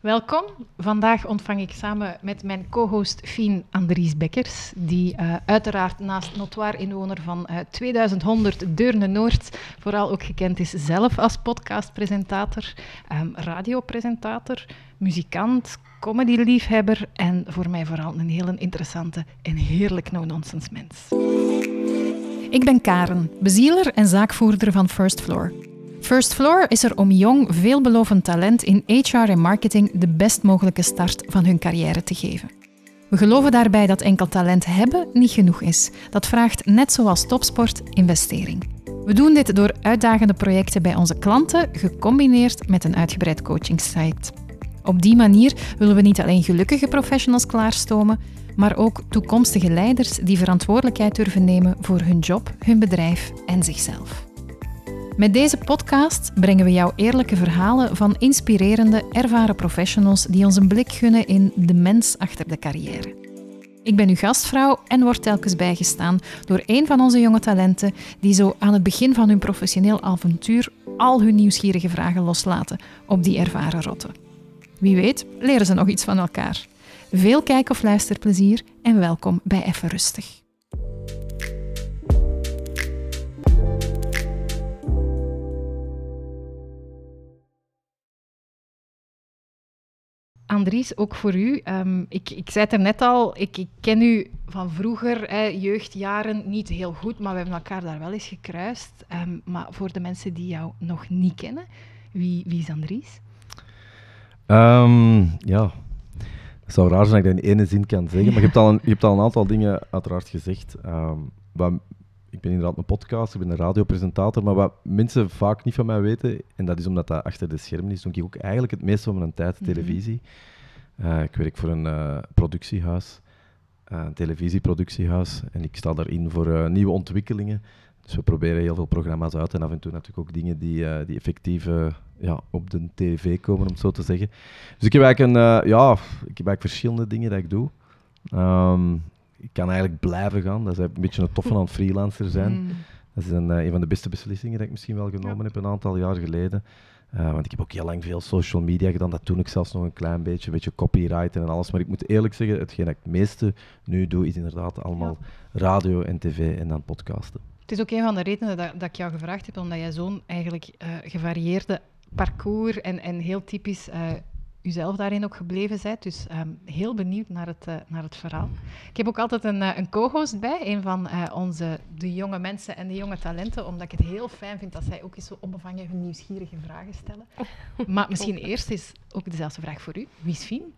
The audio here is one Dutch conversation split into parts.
Welkom. Vandaag ontvang ik samen met mijn co-host Fien Andries Bekkers, die uh, uiteraard naast notoir inwoner van uh, 2100 Deurne-Noord vooral ook gekend is zelf als podcastpresentator, um, radiopresentator, muzikant, comedy-liefhebber en voor mij vooral een heel interessante en heerlijk no-nonsense mens. Ik ben Karen, bezieler en zaakvoerder van First Floor. First Floor is er om jong, veelbelovend talent in HR en marketing de best mogelijke start van hun carrière te geven. We geloven daarbij dat enkel talent hebben niet genoeg is. Dat vraagt, net zoals topsport, investering. We doen dit door uitdagende projecten bij onze klanten, gecombineerd met een uitgebreid coachingsite. Op die manier willen we niet alleen gelukkige professionals klaarstomen, maar ook toekomstige leiders die verantwoordelijkheid durven nemen voor hun job, hun bedrijf en zichzelf. Met deze podcast brengen we jou eerlijke verhalen van inspirerende, ervaren professionals die ons een blik gunnen in de mens achter de carrière. Ik ben uw gastvrouw en word telkens bijgestaan door een van onze jonge talenten die zo aan het begin van hun professioneel avontuur al hun nieuwsgierige vragen loslaten op die ervaren rotten. Wie weet, leren ze nog iets van elkaar. Veel kijk- of luisterplezier en welkom bij Even Rustig. Andries, ook voor u. Um, ik, ik zei het er net al, ik, ik ken u van vroeger, hè, jeugdjaren, niet heel goed, maar we hebben elkaar daar wel eens gekruist. Um, maar voor de mensen die jou nog niet kennen, wie, wie is Andries? Um, ja, het zou raar zijn dat ik dat in ene zin kan zeggen, maar je hebt al een, je hebt al een aantal dingen uiteraard gezegd. Wat, ik ben inderdaad een podcast, ik ben een radiopresentator, maar wat mensen vaak niet van mij weten, en dat is omdat dat achter de schermen is, doe ik ook eigenlijk het meeste van mijn tijd mhm. televisie. Uh, ik werk voor een uh, productiehuis, uh, een televisieproductiehuis, en ik sta daarin voor nieuwe ontwikkelingen. Dus we proberen heel veel programma's uit en af en toe natuurlijk ook dingen die, die effectief ja, op de tv komen, om het zo te zeggen. Dus ik heb eigenlijk, een, ja, ik heb eigenlijk verschillende dingen dat ik doe. Um, ik kan eigenlijk blijven gaan. Dat is een beetje een toffe aan het freelancer zijn. Mm. Dat is een, uh, een van de beste beslissingen die ik misschien wel genomen heb een aantal jaar geleden. Uh, want ik heb ook heel lang veel social media gedaan. Dat doe ik zelfs nog een klein beetje. Een beetje copywriting en alles. Maar ik moet eerlijk zeggen, hetgeen dat ik het meeste nu doe, is inderdaad allemaal radio en tv en dan podcasten. Het is ook een van de redenen dat, dat ik jou gevraagd heb, omdat jij zo'n eigenlijk uh, gevarieerde parcours en, en heel typisch uzelf daarin ook gebleven bent. Dus um, heel benieuwd naar het, uh, naar het verhaal. Ik heb ook altijd een, uh, een co-host bij, een van uh, onze de jonge mensen en de jonge talenten, omdat ik het heel fijn vind dat zij ook eens zo onbevangen hun nieuwsgierige vragen stellen. maar misschien eerst is ook dezelfde vraag voor u. Wie is Fien?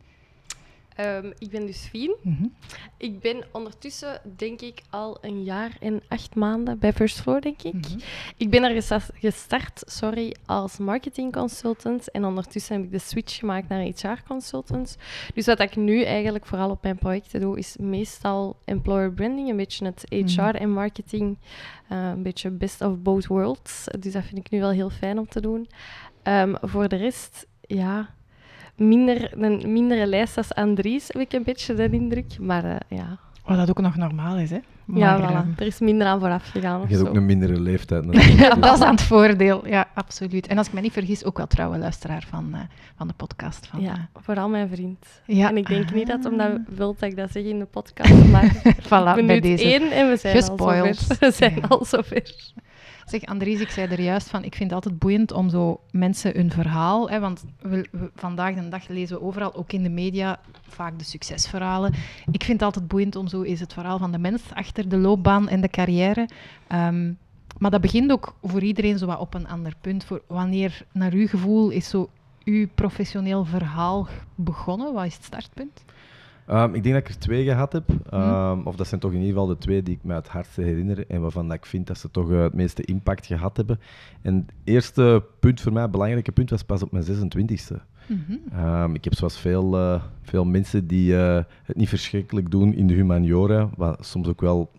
Um, ik ben dus Fien. Mm -hmm. Ik ben ondertussen, denk ik, al een jaar en acht maanden bij First Floor, denk ik. Mm -hmm. Ik ben er gestart, sorry, als marketing consultant. En ondertussen heb ik de switch gemaakt naar HR consultant. Dus wat ik nu eigenlijk vooral op mijn projecten doe, is meestal employer branding, een beetje het HR mm -hmm. en marketing, uh, een beetje best of both worlds. Dus dat vind ik nu wel heel fijn om te doen. Um, voor de rest, ja minder, een mindere lijst als Andries, heb ik een beetje de indruk. Maar uh, ja. Wat dat ook nog normaal is, hè? Maar, ja, voilà. Uh, er is minder aan vooraf gegaan. Je hebt ook een mindere leeftijd. ja, dat is aan het voordeel. Ja, absoluut. En als ik me niet vergis, ook wel trouwe luisteraar van, uh, van de podcast. Van, ja, vooral mijn vriend. Ja. En ik denk niet dat omdat wilt dat ik dat zeg in de podcast, maar voilà, bij deze. één en we zijn Gespoiled. al zover. We zijn ja. al zover. Zeg, Andries, ik zei er juist van, ik vind het altijd boeiend om zo mensen hun verhaal, hè, want we, vandaag de dag lezen we overal, ook in de media, vaak de succesverhalen. Ik vind het altijd boeiend om zo eens het verhaal van de mens achter de loopbaan en de carrière. Um, maar dat begint ook voor iedereen zo wat op een ander punt. Voor wanneer, naar uw gevoel, is zo uw professioneel verhaal begonnen? Wat is het startpunt? Um, ik denk dat ik er twee gehad heb. Um, Of dat zijn toch in ieder geval de twee die ik me het hardste herinner en waarvan dat ik vind dat ze toch uh, het meeste impact gehad hebben. En het eerste punt voor mij, het belangrijke punt, was pas op mijn 26e. Mm -hmm. um, ik heb zoals veel, uh, veel mensen die uh, het niet verschrikkelijk doen in de humaniora, wat soms ook wel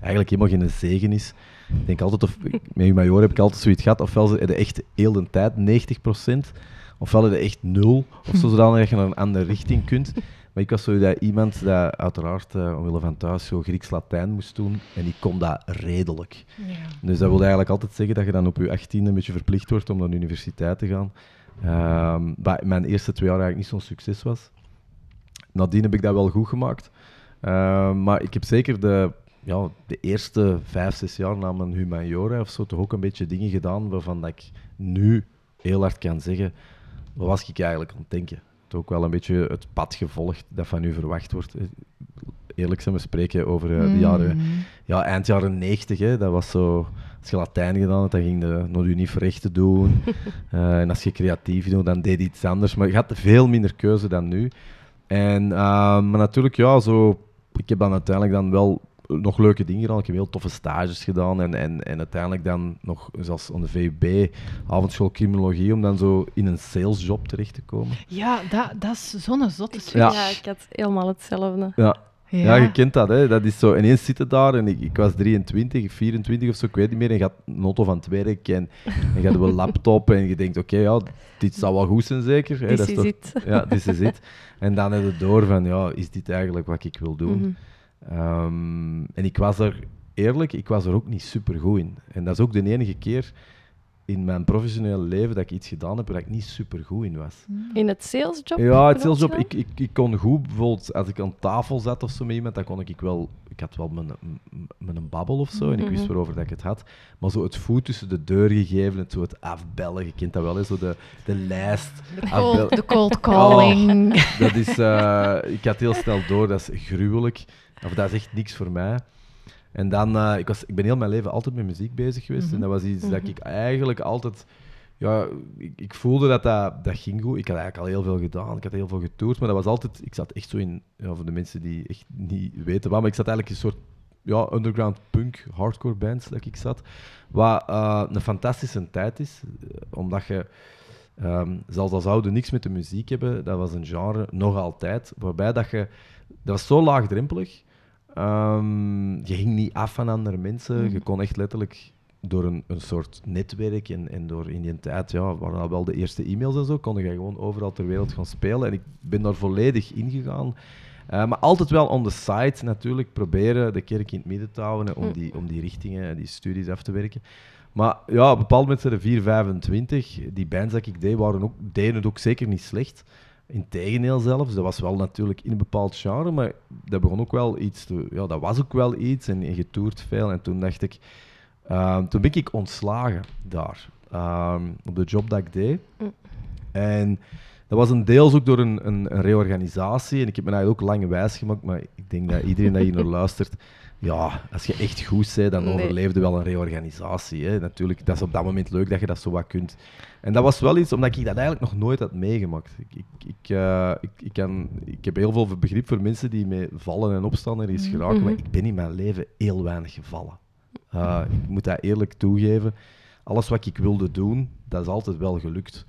eigenlijk helemaal geen zegen is. Ik denk altijd, of, met humaniora heb ik altijd zoiets gehad, ofwel ze de echt heel de tijd 90%, ofwel de echt nul, of zo, zodat je naar een andere richting kunt. Maar ik was zo dat iemand dat uiteraard uh, omwille van thuis zo Grieks-Latijn moest doen. En ik kon dat redelijk. Ja. Dus dat wil eigenlijk altijd zeggen dat je dan op je 18 een beetje verplicht wordt om naar de universiteit te gaan. Um, mijn eerste twee jaar eigenlijk niet zo'n succes was. Nadien heb ik dat wel goed gemaakt. Ehm, maar ik heb zeker de, ja, de eerste vijf, zes jaar na mijn humaniora of zo toch ook een beetje dingen gedaan waarvan dat ik nu heel hard kan zeggen, wat was ik eigenlijk aan het denken? Ook wel een beetje het pad gevolgd dat van u verwacht wordt. Eerlijk zijn we spreken over uh, de jaren, mm. ja, eind jaren 90. Hè, dat was zo, als je Latijn gedaan had, dan ging je nog niet verrechten doen. uh, en als je creatief doet, dan deed je iets anders. Maar je had veel minder keuze dan nu. En, uh, maar natuurlijk, ja, zo, ik heb dan uiteindelijk dan wel nog leuke dingen gedaan. Ik heb heel toffe stages gedaan en, en, en uiteindelijk dan nog, zoals aan de VUB, avondschool criminologie, om dan zo in een salesjob terecht te komen. Ja, dat, dat is zo'n zotte ja. ja, ik had helemaal hetzelfde. Ja, ja. je kent dat, hè. Dat is zo, ineens zitten daar en ik, ik was 23, 24 of zo, ik weet niet meer, en je had een auto van het werk en, en je had een laptop en je denkt, oké, ja, dit zal wel goed zijn zeker. Hè. This dat is, is toch, Ja, dit is het. En dan heb je door van, ja, is dit eigenlijk wat ik wil doen? Mhm. Ehm, en ik was er, eerlijk, ik was er ook niet super goed in. En dat is ook de enige keer in mijn professionele leven dat ik iets gedaan heb waar ik niet super goed in was. Hmm. In het salesjob? Ja, het salesjob. Ik, ik, ik kon goed, bijvoorbeeld als ik aan tafel zat of zo met iemand, dan kon ik wel... Ik had wel mijn, mijn babbel of zo en ik wist mhm. waarover dat ik het had. Maar zo het voet tussen de deur gegeven, het, zo het afbellen, je kent dat wel, eens, zo de, de lijst. De cold, de cold calling. Oh, dat is... Uh, ik had heel snel door, dat is gruwelijk. Of dat is echt niks voor mij. En dan, uh, ik, was, ik ben heel mijn leven altijd met muziek bezig geweest. En mhm. dat was iets dat mhm. ik eigenlijk altijd... Ja, ik, ik, voelde dat, dat dat ging goed. Ik had eigenlijk al heel veel gedaan. Ik had heel veel getoerd. Maar dat was altijd... Ik zat echt zo in... Ja, voor de mensen die echt niet weten wat, maar ik zat eigenlijk in een soort ja, underground punk, hardcore bands dat ik zat. Wat uh, een fantastische tijd is. Eh, omdat je... Um, zelfs als oude niks met de muziek hebben, dat was een genre, nog altijd, waarbij dat je... Dat was zo laagdrempelig Um, je ging niet af van andere mensen. Je mhm. kon echt letterlijk door een, een soort netwerk en, en door in die tijd, ja, waren al wel de eerste e-mails en zo, kon je gewoon overal ter wereld gaan spelen. En ik ben daar volledig ingegaan. Uh, maar altijd wel on the side natuurlijk proberen de kerk in het midden te houden om, mhm. die, om die richtingen en die studies af te werken. Maar ja, op een bepaald moment zijn er 4, 25. Die bands dat ik deed, waren ook, deden het ook zeker niet slecht. Integendeel zelfs, dat was wel natuurlijk in een bepaald genre, maar dat begon ook wel iets te, ja, dat was ook wel iets en, en getoerd veel. En toen dacht ik, uh, toen ben ik ontslagen daar, uh, op de job dat ik deed. Mm. En dat was een deels ook door een, een, een, reorganisatie. En ik heb me eigenlijk ook lang wijs gemaakt, maar ik denk dat iedereen dat hier naar luistert, ja, als je echt goed bent, dan nee. overleefde wel een reorganisatie. Hè. Natuurlijk, dat is op dat moment leuk dat je dat zo wat kunt. En dat was wel iets, omdat ik dat eigenlijk nog nooit had meegemaakt. Ik, ik, ik, uh, ik, ik, kan, ik heb heel veel begrip voor mensen die mee vallen en opstaan er is geraken, maar mhm. ik ben in mijn leven heel weinig gevallen. Uh, ik moet dat eerlijk toegeven. Alles wat ik wilde doen, dat is altijd wel gelukt.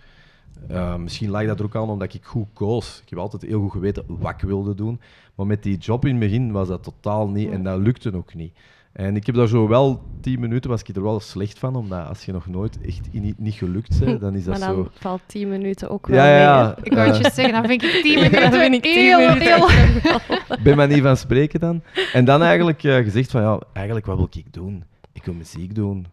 Uh, misschien lag dat er ook aan omdat ik goed koos. Ik heb altijd heel goed geweten wat ik wilde doen. Maar met die job in het begin was dat totaal niet en dat lukte ook niet. En ik heb daar zo wel tien minuten, was ik er wel slecht van, omdat als je nog nooit echt niet, niet gelukt bent, dan is dat maar dan zo... valt tien minuten ook wel ja, ja, Ik wou je zeggen, dan vind ik tien minuten, vind ik heel, heel... ben maar niet van spreken dan. En dan eigenlijk uh, gezegd van, ja, eigenlijk wat wil ik doen? Ik wil muziek doen.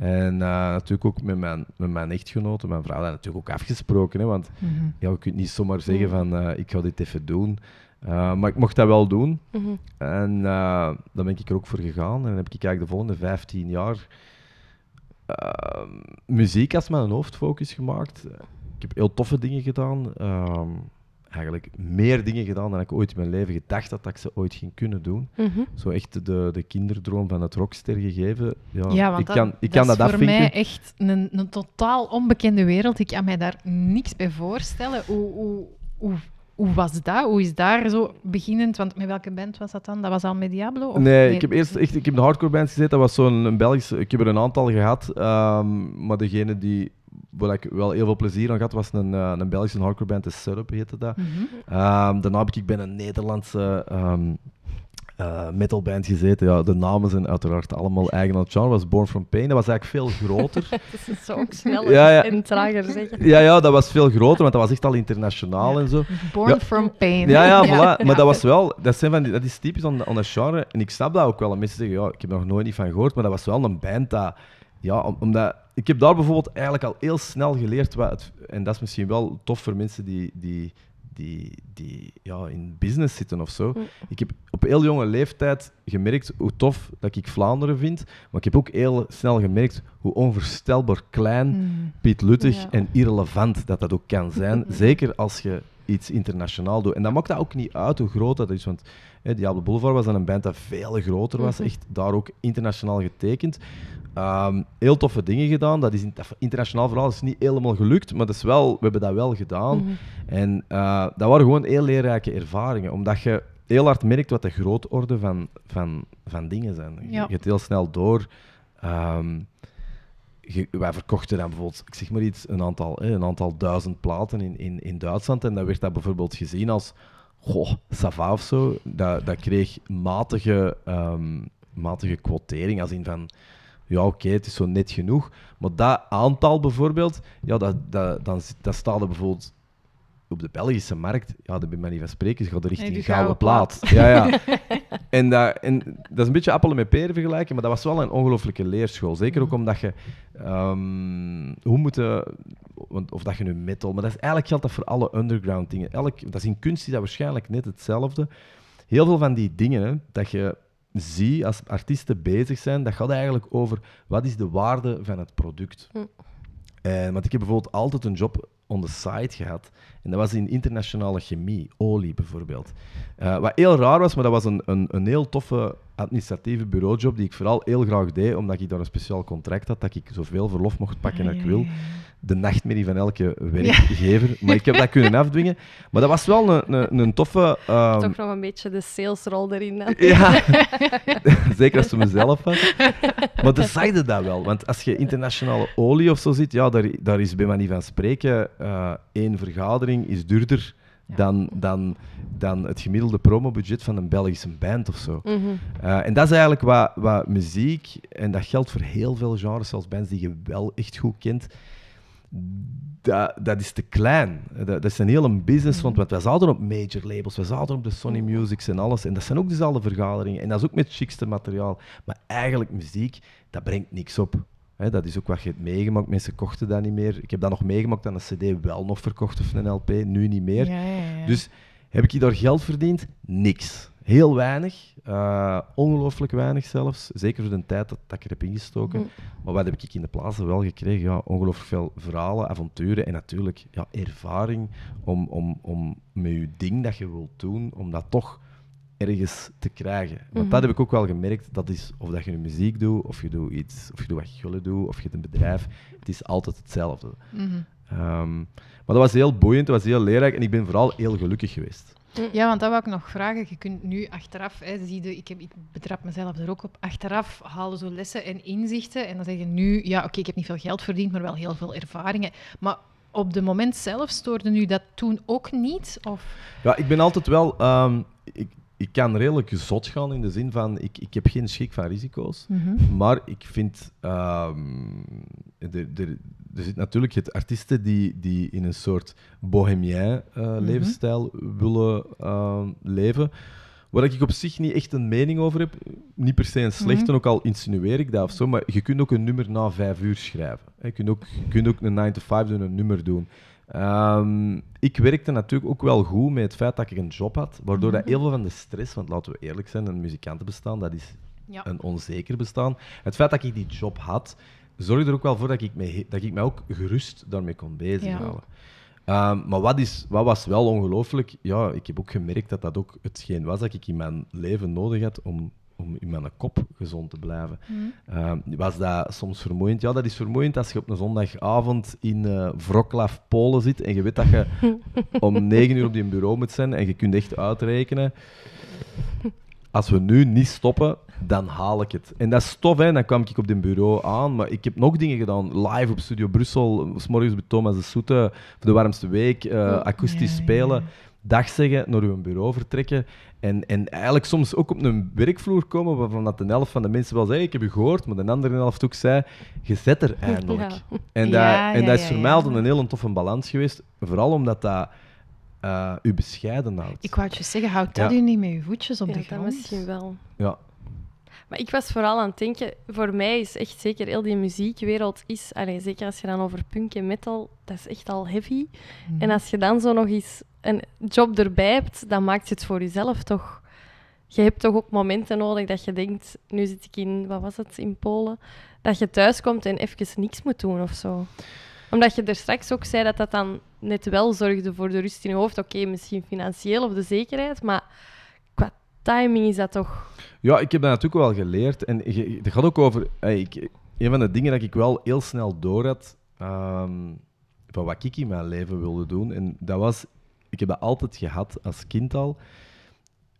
En uh, natuurlijk ook met mijn, met mijn echtgenote, mijn vrouw, dat natuurlijk ook afgesproken. Hè, want mm -hmm. ja, je kunt niet zomaar zeggen van uh, ik ga dit even doen. Uh, maar ik mocht dat wel doen. Mm -hmm. En daar ben ik er ook voor gegaan. En dan heb ik eigenlijk de volgende 15 jaar muziek als mijn hoofdfocus gemaakt. Ik heb heel toffe dingen gedaan. Ehm, eigenlijk meer dingen gedaan dan ik ooit in mijn leven gedacht had dat ik ze ooit ging kunnen doen. Mhm. Zo echt de, de kinderdroom van het rockster gegeven. Ja, ja want ik kan, ik kan dat, dat is voor mij echt een, een totaal onbekende wereld. Ik kan mij daar niks bij voorstellen. Hoe, hoe, hoe, hoe was dat? Hoe is daar zo beginnend? Want met welke band was dat dan? Dat was al met Diablo? Of nee, ik heb eerst echt ik heb de hardcore band gezeten. Dat was zo'n Belgisch... Ik heb er een aantal gehad. Um, maar degene die waar ik wel heel veel plezier aan had, was een, uh, een Belgische hardcore band, de Setup heette dat. Mm -hmm. daarna heb ik bij een Nederlandse um, uh, metalband gezeten. Ja, de namen zijn uiteraard allemaal eigen aan het genre. was Born From Pain. Dat was eigenlijk veel groter. dat is ook sneller ja, ja. en trager zeggen. Ja, ja, dat was veel groter, want dat was echt al internationaal en zo. Born From Pain. Ja, ja, voilà. Maar dat was wel... Dat, zijn van die, dat is typisch aan, aan dat genre. En ik snap dat ook wel. En mensen zeggen, ja, ik heb er nog nooit niet van gehoord. Maar dat was wel een band dat... Ja, omdat ik heb daar bijvoorbeeld eigenlijk al heel snel geleerd, wat het, en dat is misschien wel tof voor mensen die, die, die, die ja, in business zitten of zo. Mm. Ik heb op heel jonge leeftijd gemerkt hoe tof dat ik Vlaanderen vind, maar ik heb ook heel snel gemerkt hoe onvoorstelbaar klein Mm. Piet Luttig Ja. en irrelevant dat dat ook kan zijn. Zeker als je iets internationaal doet. En dat maakt dat ook niet uit hoe groot dat is. Want hè, Diablo Boulevard was dan een band dat veel groter was. Mhm. Echt daar ook internationaal getekend. Ehm, heel toffe dingen gedaan. Dat is in, internationaal verhaal is niet helemaal gelukt, maar dat is wel, we hebben dat wel gedaan. Mhm. En eh, dat waren gewoon heel leerrijke ervaringen. Omdat je heel hard merkt wat de grootorde van, van, van dingen zijn. Je Ja. gaat heel snel door. Ehm, je- wij verkochten dan bijvoorbeeld, ik zeg maar iets, een aantal, hè, een aantal duizend platen in, in, in Duitsland. En dan werd dat bijvoorbeeld gezien als, goh, ça va of zo. Dat, dat kreeg matige, ehm, matige quotering, als in van, ja oké, het is zo net genoeg. Maar dat aantal bijvoorbeeld, ja, dat, dat, dan, dat staat er bijvoorbeeld op de Belgische markt, ja, dat ben ik niet van spreken, ze gaat er richting Nee, gouden plaat. Ja, ja. En dat, en dat is een beetje appelen met peren vergelijken, maar dat was wel een ongelooflijke leerschool. Zeker ook omdat je... ehm, hoe moeten... Want, of dat je nu metal... Maar dat is, eigenlijk geldt dat voor alle underground dingen. Elk, dat is in kunst is dat waarschijnlijk net hetzelfde. Heel veel van die dingen hè, dat je ziet als artiesten bezig zijn, dat gaat eigenlijk over wat is de waarde van het product. Hm. Eh, want ik heb bijvoorbeeld altijd een job on the side gehad. En dat was in internationale chemie, olie bijvoorbeeld. Eh, wat heel raar was, maar dat was een, een, een heel toffe administratieve bureaujob die ik vooral heel graag deed, omdat ik daar een speciaal contract had, dat ik zoveel verlof mocht pakken als ik wil. De nachtmerrie van elke werkgever. Maar ik heb dat kunnen afdwingen. Maar dat was wel een, een, een toffe... ehm, Toch nog een beetje de salesrol erin. ja, zeker als het mezelf was. Maar dan zeiden dat wel. Want als je internationale olie of zo ziet, ja, daar, daar is bij manier van spreken eh, één vergadering is duurder dan, dan, dan het gemiddelde promobudget van een Belgische band of zo. Mhm. Eh, en dat is eigenlijk wat, wat muziek, en dat geldt voor heel veel genres, zelfs bands die je wel echt goed kent, dat, dat is te klein. Dat, dat is een hele business, want, want wij zaten op major labels, we zaten op de Sony Musics en alles, en dat zijn ook dezelfde vergaderingen, en dat is ook met chicste materiaal. Maar eigenlijk, muziek, dat brengt niks op. Dat is ook wat je hebt meegemaakt. Mensen kochten dat niet meer. Ik heb dat nog meegemaakt dat een CD wel nog verkocht of een LP, nu niet meer. Ja, ja, ja. Dus heb ik daar geld verdiend? Niks. Heel weinig. eh, ongelooflijk weinig zelfs. Zeker voor de tijd dat, dat ik er heb ingestoken. Mm. Maar wat heb ik in de plaatsen wel gekregen? Ja, ongelooflijk veel verhalen, avonturen en natuurlijk ja, ervaring om, om, om met je ding dat je wilt doen, om dat toch ergens te krijgen. Want Mhm. dat heb ik ook wel gemerkt. Dat is of dat je nu muziek doet, of je doet iets, of je doet wat gullen doet, of je hebt een bedrijf. Het is altijd hetzelfde. Mhm. Ehm, maar dat was heel boeiend, dat was heel leerrijk en ik ben vooral heel gelukkig geweest. Ja, want dat wou ik nog vragen. Je kunt nu achteraf, hè, zie je, ik, heb, ik betrap mezelf er ook op, achteraf halen zo lessen en inzichten. En dan zeg je nu, ja, oké, ik heb niet veel geld verdiend, maar wel heel veel ervaringen. Maar op de moment zelf stoorde nu dat toen ook niet? Of... Ja, ik ben altijd wel. ehm, ik, ik kan redelijk zot gaan in de zin van. Ik, ik heb geen schrik van risico's. Maar ik vind. ehm, er, er, er zit natuurlijk het artiesten die, die in een soort bohemien eh, levensstijl willen ehm, leven. Waar ik op zich niet echt een mening over heb. Niet per se een slechte, Mhm. ook al insinueer ik dat of zo. Maar je kunt ook een nummer na vijf uur schrijven. Je kunt ook, je kunt ook een 9 to 5 doen, een nummer doen. Ehm, ik werkte natuurlijk ook wel goed met het feit dat ik een job had, waardoor dat heel veel van de stress, want laten we eerlijk zijn, een muzikantenbestaan, dat is Ja. een onzeker bestaan. Het feit dat ik die job had, zorgde er ook wel voor dat ik mij, dat ik mij ook gerust daarmee kon bezighouden. Ehm, maar wat, is, wat was wel ongelooflijk, ja, ik heb ook gemerkt dat dat ook hetgeen was dat ik in mijn leven nodig had om, om in mijn kop gezond te blijven. Ehm, was dat soms vermoeiend? Ja, dat is vermoeiend als je op een zondagavond in eh Wroclaw, Polen zit en je weet dat je om negen uur op die bureau moet zijn en je kunt echt uitrekenen. Als we nu niet stoppen, dan haal ik het. En dat is tof, hè. Dan kwam ik op dit bureau aan, maar ik heb nog dingen gedaan. Live op Studio Brussel, s morgens bij Thomas de Soete, voor de warmste week, eh, akoestisch Ja, ja, spelen. Dag zeggen, naar uw bureau vertrekken. En, en eigenlijk soms ook op een werkvloer komen waarvan dat de helft van de mensen wel zei, ik heb u gehoord, maar de andere helft ook zei, je zet er eindelijk. Ja. En, dat, Ja, en ja, dat is ja, voor ja. mij altijd een heel toffe balans geweest, vooral omdat dat eh, u bescheiden houdt. Ik wou het je zeggen, houdt dat Ja. u niet met uw voetjes op Ja, de dat grond? misschien wel. Ja. Maar ik was vooral aan het denken, voor mij is echt zeker heel die muziekwereld is, allez, zeker als je dan over punk en metal, dat is echt al heavy. Mhm. En als je dan zo nog eens een job erbij hebt, dan maakt het voor jezelf toch... Je hebt toch ook momenten nodig dat je denkt, nu zit ik in, wat was het, in Polen, dat je thuis komt en even niks moet doen of zo. Omdat je er straks ook zei dat dat dan net wel zorgde voor de rust in je hoofd. Oké, misschien financieel of de zekerheid, maar timing is dat toch... Ja, ik heb dat natuurlijk wel geleerd. En het gaat ook over... ik, een van de dingen dat ik wel heel snel door had, ehm, van wat ik in mijn leven wilde doen, en dat was... Ik heb dat altijd gehad als kind al.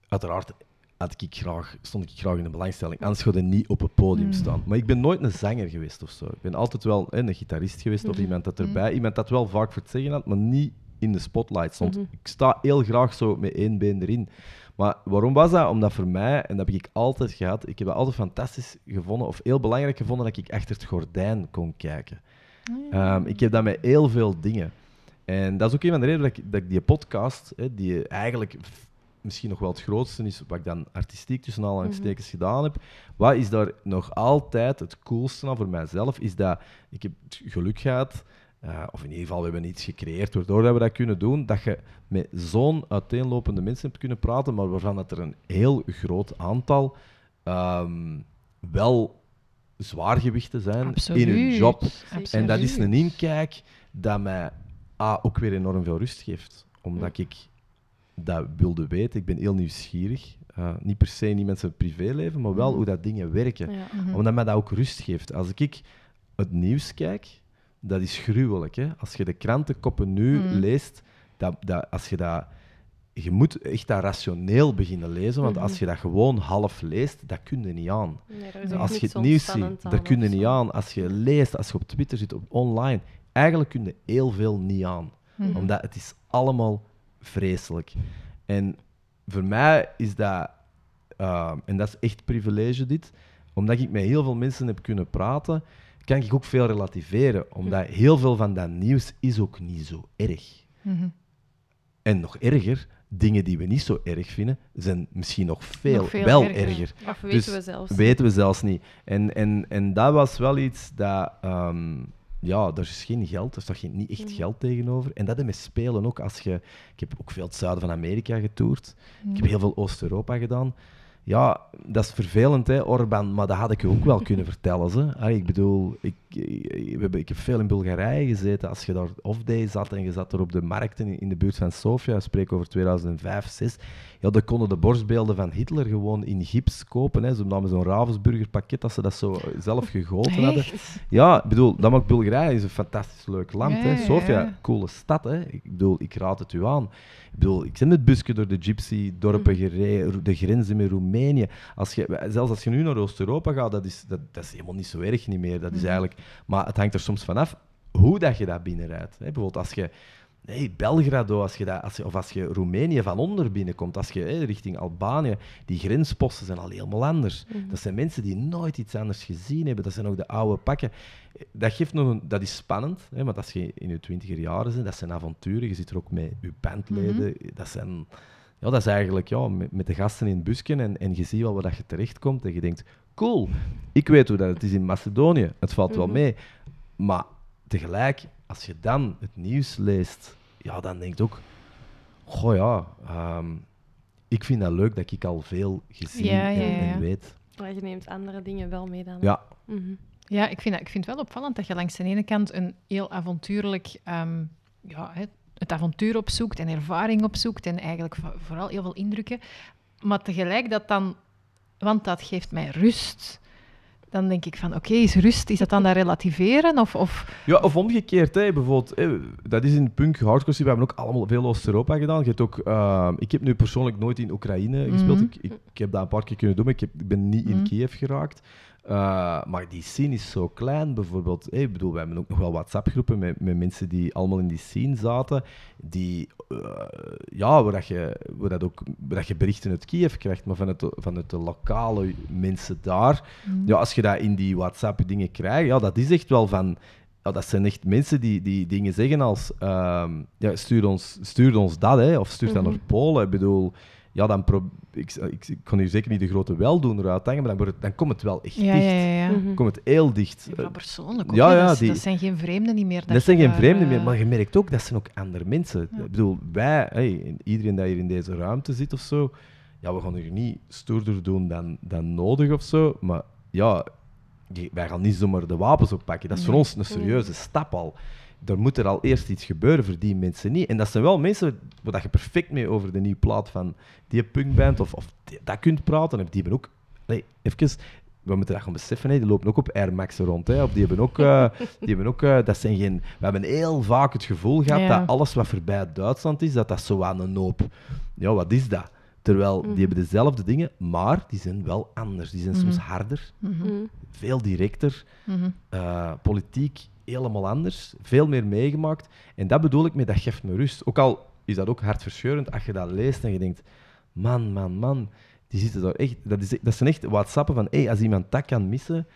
Uiteraard had ik graag, stond ik graag in de belangstelling. Anders zou niet op het podium Mm. staan. Maar ik ben nooit een zanger geweest of zo. Ik ben altijd wel hè, een gitarist geweest of Mhm. iemand dat erbij... Iemand dat wel vaak voor het zeggen had, maar niet in de spotlight stond. Ik sta heel graag zo met één been erin. Maar waarom was dat? Omdat voor mij, en dat heb ik altijd gehad, ik heb het altijd fantastisch gevonden, of heel belangrijk gevonden, dat ik achter het gordijn kon kijken. Ehm, ik heb dat met heel veel dingen. En dat is ook een van de redenen dat ik, dat ik die podcast, hè, die eigenlijk misschien nog wel het grootste is, wat ik dan artistiek tussen aanhalingstekens gedaan heb, wat is daar nog altijd het coolste aan voor mijzelf, is dat ik heb het geluk gehad, eh, of in ieder geval we hebben iets gecreëerd waardoor dat we dat kunnen doen, dat je met zo'n uiteenlopende mensen hebt kunnen praten, maar waarvan dat er een heel groot aantal ehm, wel zwaargewichten zijn Absoluut. in hun job. Absoluut. En dat is een inkijk dat mij A, ook weer enorm veel rust geeft. Omdat ik dat wilde weten. Ik ben heel nieuwsgierig. Eh, niet per se niet met zijn privéleven, maar wel Mhm. hoe dat dingen werken. Ja. Omdat mij dat ook rust geeft. Als ik het nieuws kijk, dat is gruwelijk. Hè? Als je de krantenkoppen nu Mhm. leest, dat, dat, als je dat... Je moet echt dat rationeel beginnen lezen, want Mhm. als je dat gewoon half leest, dat kun je niet aan. Nee, Als je het nieuws ziet, dat kun je niet aan. Als je leest, als je op Twitter zit, op online, eigenlijk kun je heel veel niet aan. Mhm. Omdat het is allemaal vreselijk. En voor mij is dat, uh, en dat is echt privilege dit, omdat ik met heel veel mensen heb kunnen praten, kan ik ook veel relativeren. Omdat heel veel van dat nieuws is ook niet zo erg. Mhm. En nog erger, dingen die we niet zo erg vinden, zijn misschien nog veel, Nog veel wel erger. erger. Of weten Dus we zelfs. Weten we zelfs niet. En, en, en dat was wel iets dat... ehm, ja, er is geen geld, er staat geen, niet echt Mhm. geld tegenover. En dat is met spelen ook. Als je, ik heb ook veel het zuiden van Amerika getoerd. Mhm. Ik heb heel veel Oost-Europa gedaan. Ja, dat is vervelend, hè, Orban, maar dat had ik je ook wel kunnen vertellen. Ze. Allee, ik bedoel, ik, ik, we hebben, ik heb veel in Bulgarije gezeten. Als je daar off-day zat en je zat er op de markten in, de buurt van Sofia, ik spreek over 2005, 2006, ja, dan konden de borstbeelden van Hitler gewoon in gips kopen. Hè. Ze namen zo'n Ravensburger pakket, dat ze dat zo zelf gegoten hadden. Ja, ik bedoel, dat maakt Bulgarije is een fantastisch leuk land. Ja, hè. Sofia, ja. coole stad. Hè. Ik bedoel, ik raad het u aan. Ik bedoel, ik ben met busje door de gypsy-dorpen gereden, de grenzen met Roemenië. Als je, zelfs als je nu naar Oost-Europa gaat, dat is, dat, dat is helemaal niet zo erg niet meer. Dat is Mhm. eigenlijk, maar het hangt er soms vanaf hoe dat je dat binnenrijdt. Hè. Bijvoorbeeld als je hey, Belgrado, als je dat, als je, of als je Roemenië van onder binnenkomt, als je richting Albanië, die grensposten zijn al helemaal anders. Mhm. Dat zijn mensen die nooit iets anders gezien hebben. Dat zijn ook de oude pakken. Dat, geeft nog een, dat is spannend, hè, want als je in je twintiger jaren bent, dat zijn avonturen. Je zit er ook met je bandleden. Dat, zijn, ja, dat is eigenlijk ja, met, met de gasten in het busje en, en je ziet wel waar dat je terechtkomt en je denkt, cool, ik weet hoe dat het is in Macedonië. Het valt wel Mhm. mee. Maar tegelijk, als je dan het nieuws leest, ja, dan denk je ook, goh ja, ehm, ik vind dat leuk dat ik al veel gezien Ja, ja, en, ja. en weet. Maar je neemt andere dingen wel mee dan. Ja, Mhm. Ja, ik vind, dat, ik vind het wel opvallend dat je langs de ene kant een heel avontuurlijk... ehm, ja, het, avontuur opzoekt en ervaring opzoekt en eigenlijk vo- vooral heel veel indrukken. Maar tegelijk dat dan... Want dat geeft mij rust. Dan denk ik van, oké, is rust, is dat dan dat relativeren? Of, of Ja, of omgekeerd, hè, bijvoorbeeld. Hè, dat is in punk, hardcore. We hebben ook allemaal veel Oost-Europa gedaan. Je hebt ook, ehm, ik heb nu persoonlijk nooit in Oekraïne gespeeld. Mhm. Ik, ik, ik heb dat een paar keer kunnen doen, maar ik, heb, ik ben niet in Mhm. Kiev geraakt. Uh, maar die scene is zo klein, bijvoorbeeld. Hè, ik bedoel, we hebben ook nog wel WhatsApp-groepen met, met mensen die allemaal in die scene zaten. Die, uh, ja, waar, dat je, waar, dat ook, waar dat je berichten uit Kiev krijgt, maar vanuit de, vanuit de lokale mensen daar. Ja, als je dat in die WhatsApp-dingen krijgt, ja, dat is echt wel van. Ja, dat zijn echt mensen die, die dingen zeggen als: ehm, ja, stuur, ons, stuur ons dat, hè, of stuur dat Mhm. naar Polen. Ik bedoel, ja, dan pro- ik, ik, ik kan nu zeker niet de grote weldoener uithangen, maar dan, wordt het, dan komt het wel echt Ja, dicht. ja, ja. ja. Mhm. Komt het heel dicht. Van persoonlijk ook, Ja, ja, dat, die- dat zijn geen vreemden niet meer. Dat, zijn je geen vreemden eh, meer, maar je merkt ook dat zijn ook andere mensen. Ja. Ik bedoel, wij, hey, iedereen die hier in deze ruimte zit of zo, ja, we gaan er niet stoerder doen dan, dan nodig of zo, maar ja, wij gaan niet zomaar de wapens oppakken. Dat is voor ons een serieuze stap al. Er moet er al eerst iets gebeuren voor die mensen niet. En dat zijn wel mensen waar dat je perfect mee over de nieuwe plaat van die punkband of, of die- dat kunt praten. En die hebben ook, nee, even, we moeten dat gaan beseffen, hè, die lopen ook op Air Max rond. Hè, of die hebben ook, eh, die hebben ook eh, dat zijn geen, we hebben heel vaak het gevoel gehad Ja. dat alles wat voorbij Duitsland is, dat dat zo aan een hoop. Ja, wat is dat? Terwijl Mhm. die hebben dezelfde dingen, maar die zijn wel anders. Die zijn soms Mhm. harder, mhm, Mhm. veel directer, mhm. eh, politiek helemaal anders, veel meer meegemaakt. En dat bedoel ik met dat geeft me rust. Ook al is dat ook hartverscheurend als je dat leest en je denkt, man, man, man, die zitten daar echt, dat, is, dat zijn echt whatsappen van, hey, als iemand dat kan missen,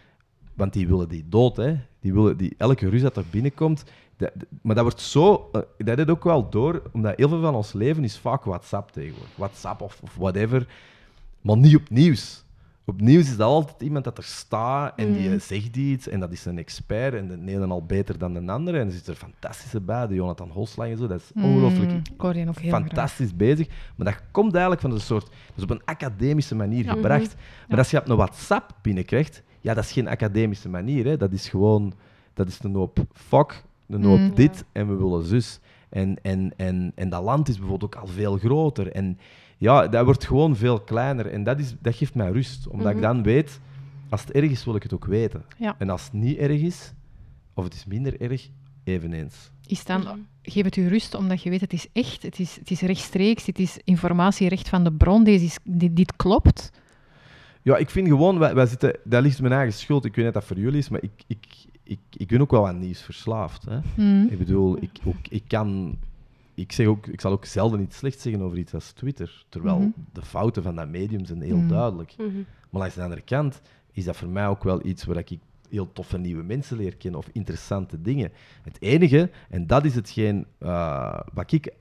want die willen die dood, hè. Die willen die, elke rust dat er binnenkomt. Dat, maar dat wordt zo, eh, dat is ook wel door, omdat heel veel van ons leven is vaak WhatsApp tegenwoordig. WhatsApp of, of whatever, maar niet op nieuws. Op nieuws is dat altijd iemand dat er staat en die Mhm. zegt iets en dat is een expert en de ene al beter dan de andere. En er zit er fantastische bij, de Jonathan Hoslang en zo, dat is ongelooflijk Mm, ook heel fantastisch bezig. Maar dat komt eigenlijk van een soort... Dat is op een academische manier Ja. gebracht. Maar Ja. als je op een WhatsApp binnenkrijgt, ja, dat is geen academische manier. Hè. Dat is gewoon... Dat is een hoop fuck, een hoop dit en we willen zus. En, en, en, en dat land is bijvoorbeeld ook al veel groter. En ja, dat wordt gewoon veel kleiner. En dat, is, dat geeft mij rust. Omdat ik Mhm. dan weet, als het erg is, wil ik het ook weten. Ja. En als het niet erg is, of het is minder erg, eveneens. Is dan, Mhm. geef het u rust, omdat je weet het is echt, het is, het is rechtstreeks, het is informatie recht van de bron, deze is, dit, dit klopt. Ja, ik vind gewoon, wij, wij zitten, dat ligt mijn eigen schuld. Ik weet niet dat dat voor jullie is, maar ik, ik, ik, ik ben ook wel aan nieuws verslaafd. Hè. Mm. Ik bedoel, ik, ook, ik kan... Ik, zeg ook, ik zal ook zelden iets slechts zeggen over iets als Twitter. Terwijl Mhm. de fouten van dat medium zijn heel Mhm. duidelijk. Mhm. Maar langs de andere kant is dat voor mij ook wel iets waar ik heel toffe nieuwe mensen leer kennen of interessante dingen. Het enige, en dat is hetgeen eh, wat ik...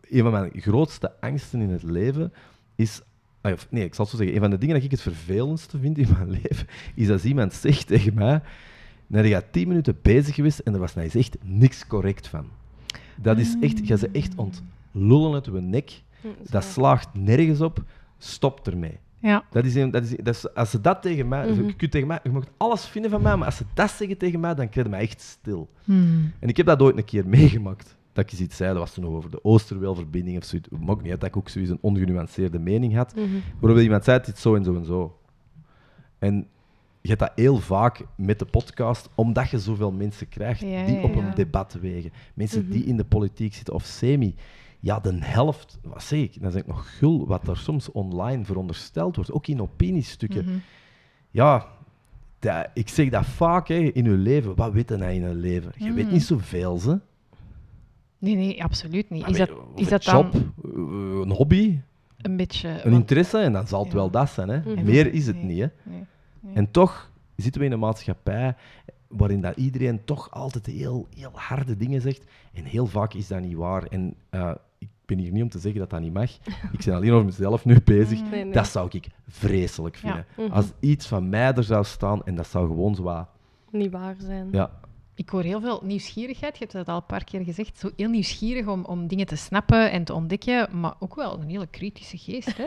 Een van mijn grootste angsten in het leven is... of Nee, ik zal het zo zeggen. Een van de dingen dat ik het vervelendste vind in mijn leven, is als iemand zegt tegen mij... Nou, je gaat tien minuten bezig geweest en er was nou eens echt niks correct van. Dat is echt... Je ze echt ontlullen uit je nek. Dat slaagt nergens op. Stop ermee. Ja. Dat is, een, dat is, dat is, als ze dat tegen mij, je, kunt tegen mij, je mag alles vinden van mij, maar als ze dat zeggen tegen mij, dan krijg je mij echt stil. Mm. En ik heb dat ooit een keer meegemaakt. Dat ik eens iets zei, dat was toen nog over de Oosterweelverbinding of zoiets. Het maakt niet uit dat ik ook zoiets een ongenuanceerde mening had. Mhm. Waarop iemand zei, het is zo en zo en zo. En je hebt dat heel vaak met de podcast, omdat je zoveel mensen krijgt Ja, die ja, op een debat wegen. Mensen Mhm. die in de politiek zitten of semi. Ja, de helft, wat zeg ik, dan zeg ik nog gul, wat er soms online verondersteld wordt, ook in opiniestukken. Mhm. Ja, dat, ik zeg dat vaak hè, in je leven. Wat je nou in je leven? Je weet Mhm. niet zoveel, ze. Nee, nee, absoluut niet. Maar Is dat, is een dat job, dan eh, een hobby, een beetje... een want- interesse, en dan zal het Ja. wel dat zijn. Hè. Mhm. Meer is het Nee. niet. Hè. Nee, nee. En toch zitten we in een maatschappij waarin dat iedereen toch altijd heel, heel harde dingen zegt. En heel vaak is dat niet waar. En eh, ik ben hier niet om te zeggen dat dat niet mag. Ik ben alleen over mezelf nu bezig. Nee, nee. Dat zou ik vreselijk Ja. vinden. Mhm. Als iets van mij er zou staan en dat zou gewoon zo wat... Niet waar zijn. Ja, Ik hoor heel veel nieuwsgierigheid. Je hebt dat al een paar keer gezegd. Zo heel nieuwsgierig om, om dingen te snappen en te ontdekken, maar ook wel een hele kritische geest. Hè?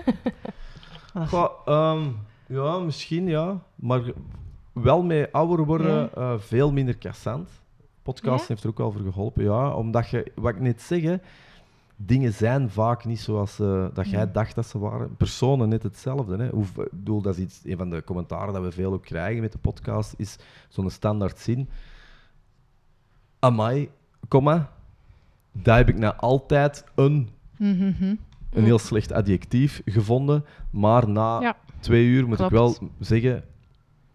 Goh, ehm, ja, misschien ja. Maar wel met ouder worden Ja. eh, veel minder kassant. Podcast Ja? heeft er ook wel voor geholpen, ja. Omdat je, wat ik net zeg, hè, dingen zijn vaak niet zoals eh, dat jij Ja. dacht dat ze waren. Personen net hetzelfde. Hè. Hoe, ik bedoel, dat is iets, een van de commentaren dat we veel ook krijgen met de podcast, is zo'n standaard zin. Amai, komma, daar heb ik nou altijd een Mhm, een heel slecht adjectief gevonden, maar na. Twee uur moet Klopt. ik wel zeggen,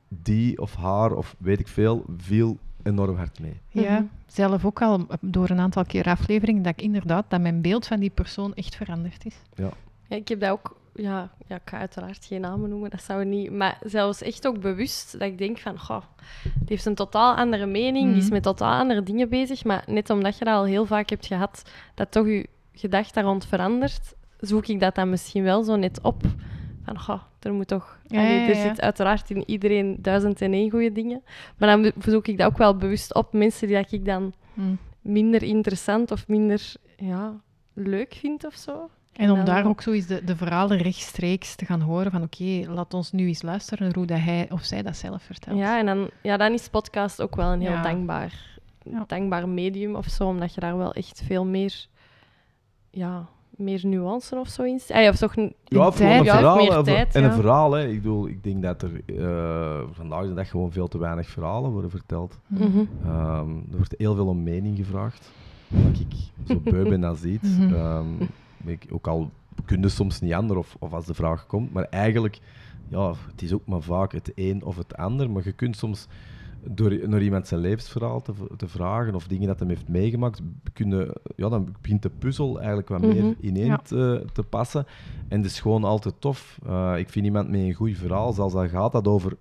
die of haar of weet ik veel, viel enorm hard mee. Ja, Mhm. zelf ook al door een aantal keer afleveringen, dat ik inderdaad, dat mijn beeld van die persoon echt veranderd is. Ja, ik heb dat ook... Ja, ja, ik ga uiteraard geen namen noemen, dat zou niet... Maar zelfs echt ook bewust dat ik denk van... Goh, die heeft een totaal andere mening, die is Mhm. met totaal andere dingen bezig. Maar net omdat je dat al heel vaak hebt gehad, dat toch je gedachte daar rond verandert, zoek ik dat dan misschien wel zo net op. Van, goh, er moet toch... Ja, Allee, ja, er ja. zit uiteraard in iedereen duizend en één goede dingen. Maar dan zoek ik dat ook wel bewust op. Mensen die dat ik dan Mm. minder interessant of minder ja, leuk vind of zo. En om daar ook zo eens de, de verhalen rechtstreeks te gaan horen van oké, laat ons nu eens luisteren hoe dat hij of zij dat zelf vertelt. Ja, en dan, ja, dan is podcast ook wel een heel Ja. dankbaar, dankbaar medium of zo, omdat je daar wel echt veel meer, ja, meer nuance of zo in. Ah, ja, of toch een, Ja, In voor een tijd, ja, verhaal. meer hè, voor- tijd, en een ja. verhaal, hè. Ik, bedoel, ik denk dat er eh, vandaag de dag gewoon veel te weinig verhalen worden verteld. Mhm. Mhm. Ehm, er wordt heel veel om mening gevraagd. Wat ik zo beu ben dat ziet. Mhm. Ehm, ik, ook al kun je soms niet ander of, of als de vraag komt. Maar eigenlijk, ja, het is ook maar vaak het een of het ander. Maar je kunt soms door naar iemand zijn levensverhaal te, vragen of dingen dat hij heeft meegemaakt, kunnen, ja, dan begint de puzzel eigenlijk wat meer Mhm. ineen Ja. te, te passen. En het is gewoon altijd tof. Eh, ik vind iemand met een goed verhaal, zelfs al gaat dat over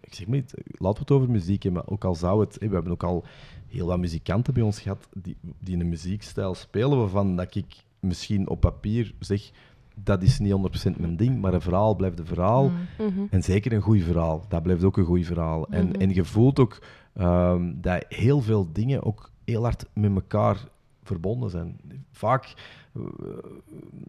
ik zeg maar niet, laten we het over muziek hebben, maar ook al zou het... hè, We hebben ook al heel wat muzikanten bij ons gehad die, die een muziekstijl spelen waarvan dat ik misschien op papier zeg, dat is niet 100% mijn ding, maar een verhaal blijft een verhaal. Mm. Mhm. En zeker een goed verhaal, dat blijft ook een goed verhaal. En, Mhm. en je voelt ook ehm, dat heel veel dingen ook heel hard met elkaar verbonden zijn. Vaak, eh,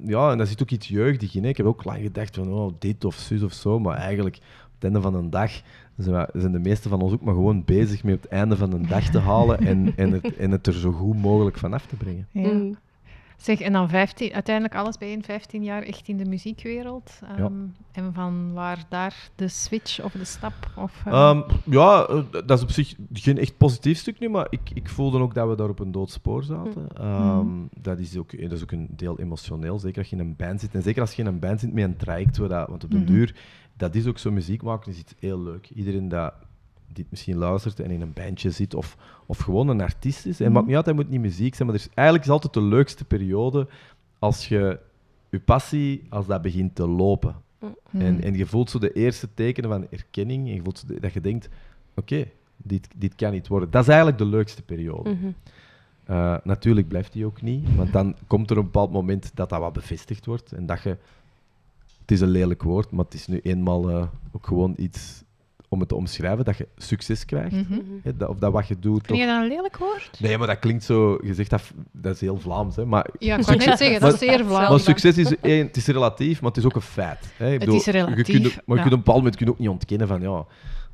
ja, en daar zit ook iets jeugdig in. Hè. Ik heb ook lang gedacht van, oh, dit of zus of zo, maar eigenlijk op het einde van een dag zijn, we- zijn de meeste van ons ook maar gewoon bezig met het einde van een dag te halen en, en, het, en het er zo goed mogelijk vanaf te brengen. Ja. Mm. Zeg, en dan 15, uiteindelijk alles bij een 15 jaar echt in de muziekwereld. Ehm, En van waar daar de switch of de stap? Of, eh, Ehm, ja, eh, dat is op zich geen echt positief stuk nu, maar ik, ik voelde ook dat we daar op een dood spoor zaten. Ehm, dat, is ook, dat is ook een deel emotioneel, zeker als je in een band zit. En zeker als je in een band zit met een traject, dat, want op de Mhm. duur, dat is ook zo, muziek maken is iets heel leuk. Iedereen dat dit misschien luistert en in een bandje zit, of, of gewoon een artiest is. En Mhm. maakt niet uit, hij moet niet muziek zijn, maar er is, eigenlijk is altijd de leukste periode als je je passie, als dat begint te lopen. mm. En, en je voelt zo de eerste tekenen van erkenning. En je voelt zo dat je denkt: oké, dit, dit kan niet worden. Dat is eigenlijk de leukste periode. Mhm. Eh, natuurlijk blijft die ook niet, want dan komt er een bepaald moment dat dat wat bevestigd wordt. En dat je. Het is een lelijk woord, maar het is nu eenmaal eh, ook gewoon iets om het te omschrijven: dat je succes krijgt. Mhm. Mhm. Hè, dat, of dat wat je doet. Vind je dat een lelijk woord? Nee, maar dat klinkt zo. Je zegt dat, dat is heel Vlaams, hè? Maar Ja, ik kan net zeggen, dat is zeer Vlaams. maar succes is, één, het is relatief, maar het is ook een feit. Hè. Ik Het is Je relatief, kunt, maar je ja. kunt op een bepaald moment kun je ook niet ontkennen van ja,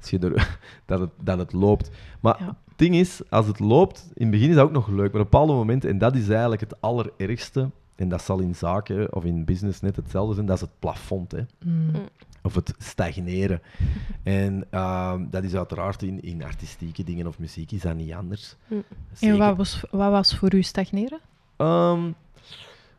als je er, dat, het, dat het loopt. Maar Ja. het ding is, als het loopt, in het begin is dat ook nog leuk, maar op een bepaald moment, en dat is eigenlijk het allerergste, en dat zal in zaken of in business net hetzelfde zijn, dat is het plafond. Hè. Mm. Of het stagneren. En ehm, dat is uiteraard in, in artistieke dingen of muziek is dat niet anders. Mm. En wat was, wat was voor u stagneren? Ehm,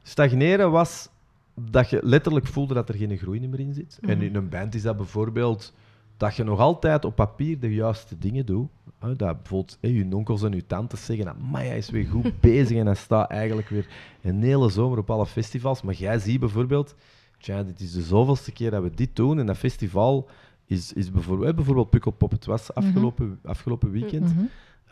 stagneren was dat je letterlijk voelde dat er geen groei meer in zit. En Mhm. in een band is dat bijvoorbeeld dat je nog altijd op papier de juiste dingen doet. Dat bijvoorbeeld je onkels en je tantes zeggen, maar hij is weer goed bezig en hij staat eigenlijk weer een hele zomer op alle festivals. Maar jij ziet bijvoorbeeld, tja, dit is de zoveelste keer dat we dit doen en dat festival is, is bijvoorbeeld, hè, bijvoorbeeld Pukkelpop, het was afgelopen, afgelopen weekend. Mhm.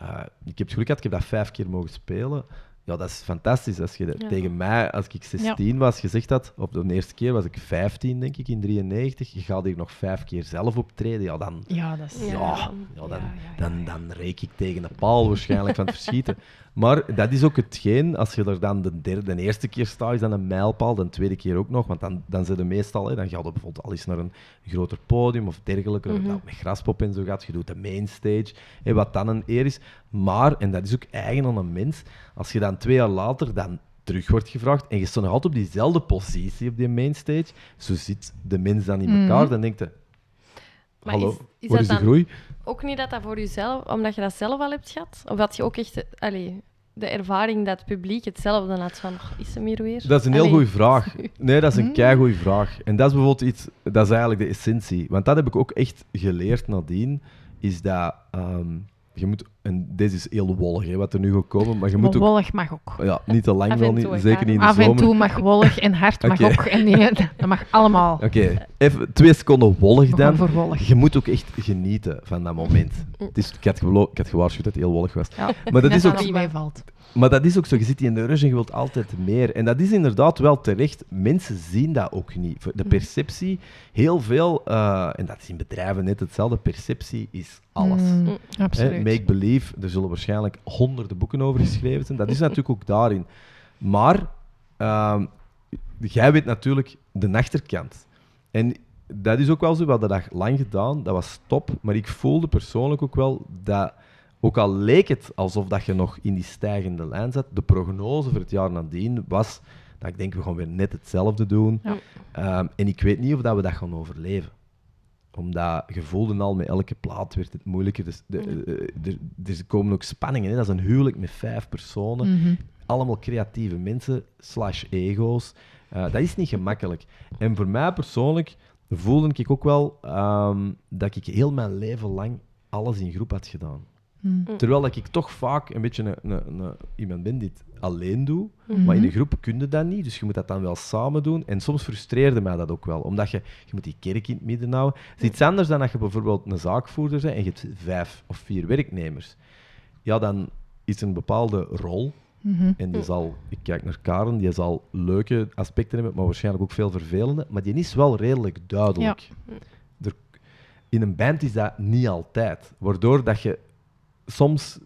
Uh, ik heb het geluk gehad, ik heb dat vijf keer mogen spelen. Ja, dat is fantastisch. Als je dat Ja. tegen mij, als ik 16 was, gezegd had, op de eerste keer was ik 15, denk ik, in 93. Je gaat hier nog vijf keer zelf optreden. Ja, dan, Ja, dat is... Ja. ja, ja, dan, Ja, ja, ja, dan, dan reek ik tegen de paal waarschijnlijk van het verschieten. Maar dat is ook hetgeen, als je er dan de, derde, de eerste keer staat, is dan een mijlpaal, de tweede keer ook nog, want dan, dan zit je meestal, hè, dan ga je bijvoorbeeld al eens naar een groter podium of dergelijke, Mhm. dat met graspop en zo gaat, je doet de mainstage, hè, wat dan een eer is. Maar, en dat is ook eigen aan een mens, als je dan twee jaar later dan terug wordt gevraagd en je staat nog altijd op diezelfde positie op die mainstage, zo zit de mens dan in elkaar, Mhm. dan denkt Maar hallo, is, is dat is de groei? ook niet dat dat voor jezelf, omdat je dat zelf al hebt gehad? Of had je ook echt allee, de ervaring dat het publiek hetzelfde had van, "Oh, is hem hier weer? Dat is een heel goede vraag. Nee, dat is een Mm. keigoeie vraag. En dat is bijvoorbeeld iets, dat is eigenlijk de essentie. Want dat heb ik ook echt geleerd nadien, is dat, ehm, je moet, en deze is heel wollig, hè, wat er nu gaat komen, maar je moet ook, wollig mag ook. ja, niet te lang Af wel, en niet, toe, zeker niet in de Af en zomer. toe mag wollig en hard mag ook. En nee, dat mag allemaal. Oké, even twee seconden wollig dan. voor wollig. Je moet ook echt genieten van dat moment. Het is, ik, had gelo- ik had gewaarschuwd dat het heel wollig was. Ja. Maar dat, Net is ook, meevalt. Maar dat is ook zo. Je zit in de rush en je wilt altijd meer. En dat is inderdaad wel terecht. Mensen zien dat ook niet. De Mm. perceptie, heel veel, eh, en dat is in bedrijven net hetzelfde, perceptie is alles. Mm, Mm. Absoluut. make believe, er zullen waarschijnlijk honderden boeken over geschreven zijn. Dat is natuurlijk ook daarin. Maar ehm, jij weet natuurlijk de achterkant. En dat is ook wel zo, we hadden dat lang gedaan, dat was top. Maar ik voelde persoonlijk ook wel dat, ook al leek het alsof dat je nog in die stijgende lijn zat, de prognose voor het jaar nadien was dat ik denk, we gaan weer net hetzelfde doen. Ja. Ehm, en ik weet niet of dat we dat gaan overleven omdat je voelde al met elke plaat werd het moeilijker. Dus de, eh, er, er komen ook spanningen. Hè. Dat is een huwelijk met vijf personen. Mhm. Allemaal creatieve mensen, slash ego's. Eh, dat is niet gemakkelijk. En voor mij persoonlijk voelde ik ook wel ehm, dat ik heel mijn leven lang alles in groep had gedaan. Mm. Terwijl dat ik toch vaak een beetje een, een, een- iemand ben die het alleen doet. Mhm. Maar in een groep kun je dat niet, dus je moet dat dan wel samen doen. En soms frustreerde mij dat ook wel, omdat je, je moet die kerk in het midden houden. Het is iets anders dan dat je bijvoorbeeld een zaakvoerder bent en je hebt vijf of vier werknemers. Ja, dan is er een bepaalde rol. Mhm. En die zal, ik kijk naar Karen, die zal leuke aspecten hebben, maar waarschijnlijk ook veel vervelende. Maar die is wel redelijk duidelijk. Er, in een band is dat niet altijd. Waardoor dat je soms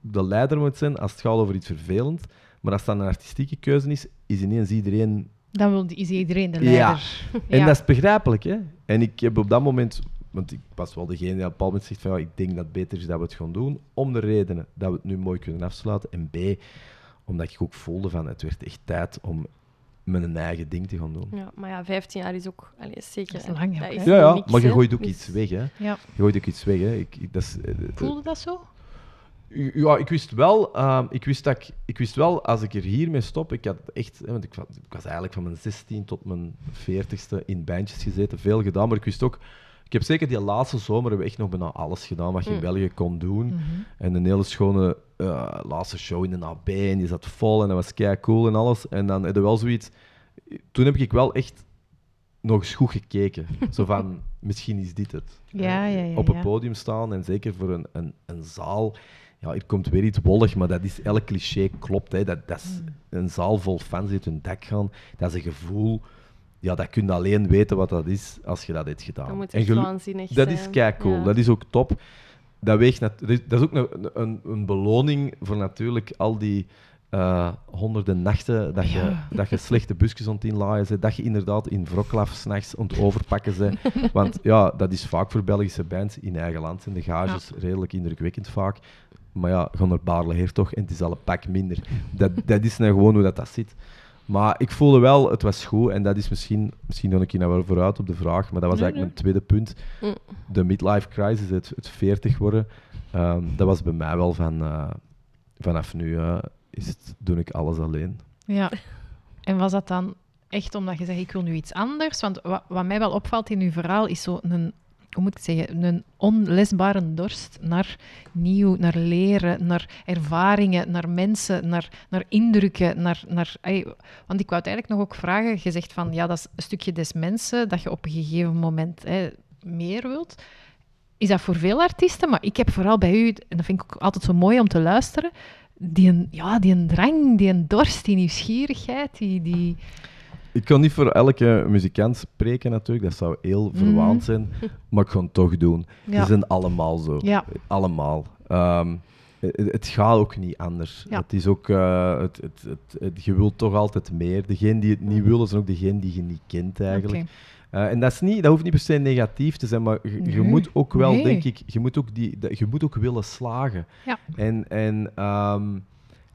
de leider moet zijn als het gaat over iets vervelend. Maar als dat een artistieke keuze is, is ineens iedereen... Dan wil, is iedereen de Ja. leider. En Ja. dat is begrijpelijk, hè. En ik heb op dat moment... Want ik was wel degene die op een bepaald moment zegt van ja, ik denk dat het beter is dat we het gaan doen. Om de redenen dat we het nu mooi kunnen afsluiten. En B, omdat ik ook voelde van het werd echt tijd om mijn eigen ding te gaan doen. Ja, maar ja, 15 jaar is ook allee, zeker. Dat is lang, dat hè? is Ja, ja, niks, maar je gooit ook Dus- iets weg, hè. Ja. Je gooit ook iets weg, hè. Ik, ik- dat is, eh, Voelde dat zo? Ja, ik wist wel, ehm, ik wist dat ik, ik wist wel als ik er hiermee stop, ik had echt, hè, want ik, wa- ik was eigenlijk van mijn 16 tot mijn 40ste in bandjes gezeten, veel gedaan, maar ik wist ook, ik heb zeker die laatste zomer hebben echt nog bijna alles gedaan wat je in Mm. België kon doen. Mhm. En een hele schone eh, laatste show in de AB en die zat vol en dat was kei cool en alles. En dan je wel zoiets, toen heb ik wel echt nog eens goed gekeken. Zo van, misschien is dit het. Ja, ja, ja, Op een podium staan en zeker voor een, een, een zaal. Ja, hier komt weer iets wollig, maar dat is elk cliché klopt. Hè. Dat, dat is Mm. een zaal vol fans die uit hun dak gaan. Dat is een gevoel. Ja, dat kun je alleen weten wat dat is als je dat hebt gedaan. Dat moet En echt waanzinnig dat zijn. is kei cool. Ja. Dat is ook top. Dat, weegt dat is- ook een, een, een beloning voor natuurlijk al die eh, honderden nachten dat je, Ja. dat je slechte busjes aan het inlaaien bent, dat je inderdaad in Wroclaw s'nachts overpakken bent. Want ja, dat is vaak voor Belgische bands in eigen land zijn de gages redelijk indrukwekkend vaak. Maar ja, ga naar Baarle-Hertog en het is al een pak minder. Dat, dat is nou gewoon hoe dat, dat zit. Maar ik voelde wel, het was goed. En dat is misschien, misschien nog een keer nou wel vooruit op de vraag, maar dat was Nee, eigenlijk mijn tweede punt. Mm. De midlife crisis, het, het 40 worden. ehm, dat was bij mij wel van, eh, vanaf nu eh, is het, doe ik alles alleen. Ja. En was dat dan echt omdat je zegt, ik wil nu iets anders? Want wat, wat mij wel opvalt in uw verhaal is zo een, hoe moet ik zeggen, een onlesbare dorst naar nieuw, naar leren, naar ervaringen, naar mensen, naar, naar indrukken. Naar, naar, want ik wou het eigenlijk nog ook vragen, je zegt van, ja, dat is een stukje des mensen, dat je op een gegeven moment meer wilt. Is dat voor veel artiesten? Maar ik heb vooral bij u, en dat vind ik ook altijd zo mooi om te luisteren, die, ja, die drang, die dorst, die nieuwsgierigheid, die... die... Ik kan niet voor elke muzikant spreken natuurlijk, dat zou heel verwaand Mhm. zijn, maar ik ga het toch doen. Ja. Ze zijn allemaal zo. Ja. Allemaal. Ehm, het, het gaat ook niet anders. Ja. Het is ook, eh, het, het, je wilt toch altijd meer. Degene die het niet willen, zijn ook degene die je niet kent eigenlijk. Eh, en dat, is niet, dat hoeft niet per se negatief te zijn, maar je, moet ook wel, Nee. denk ik, je moet ook, die, je moet ook willen slagen. En, en ehm,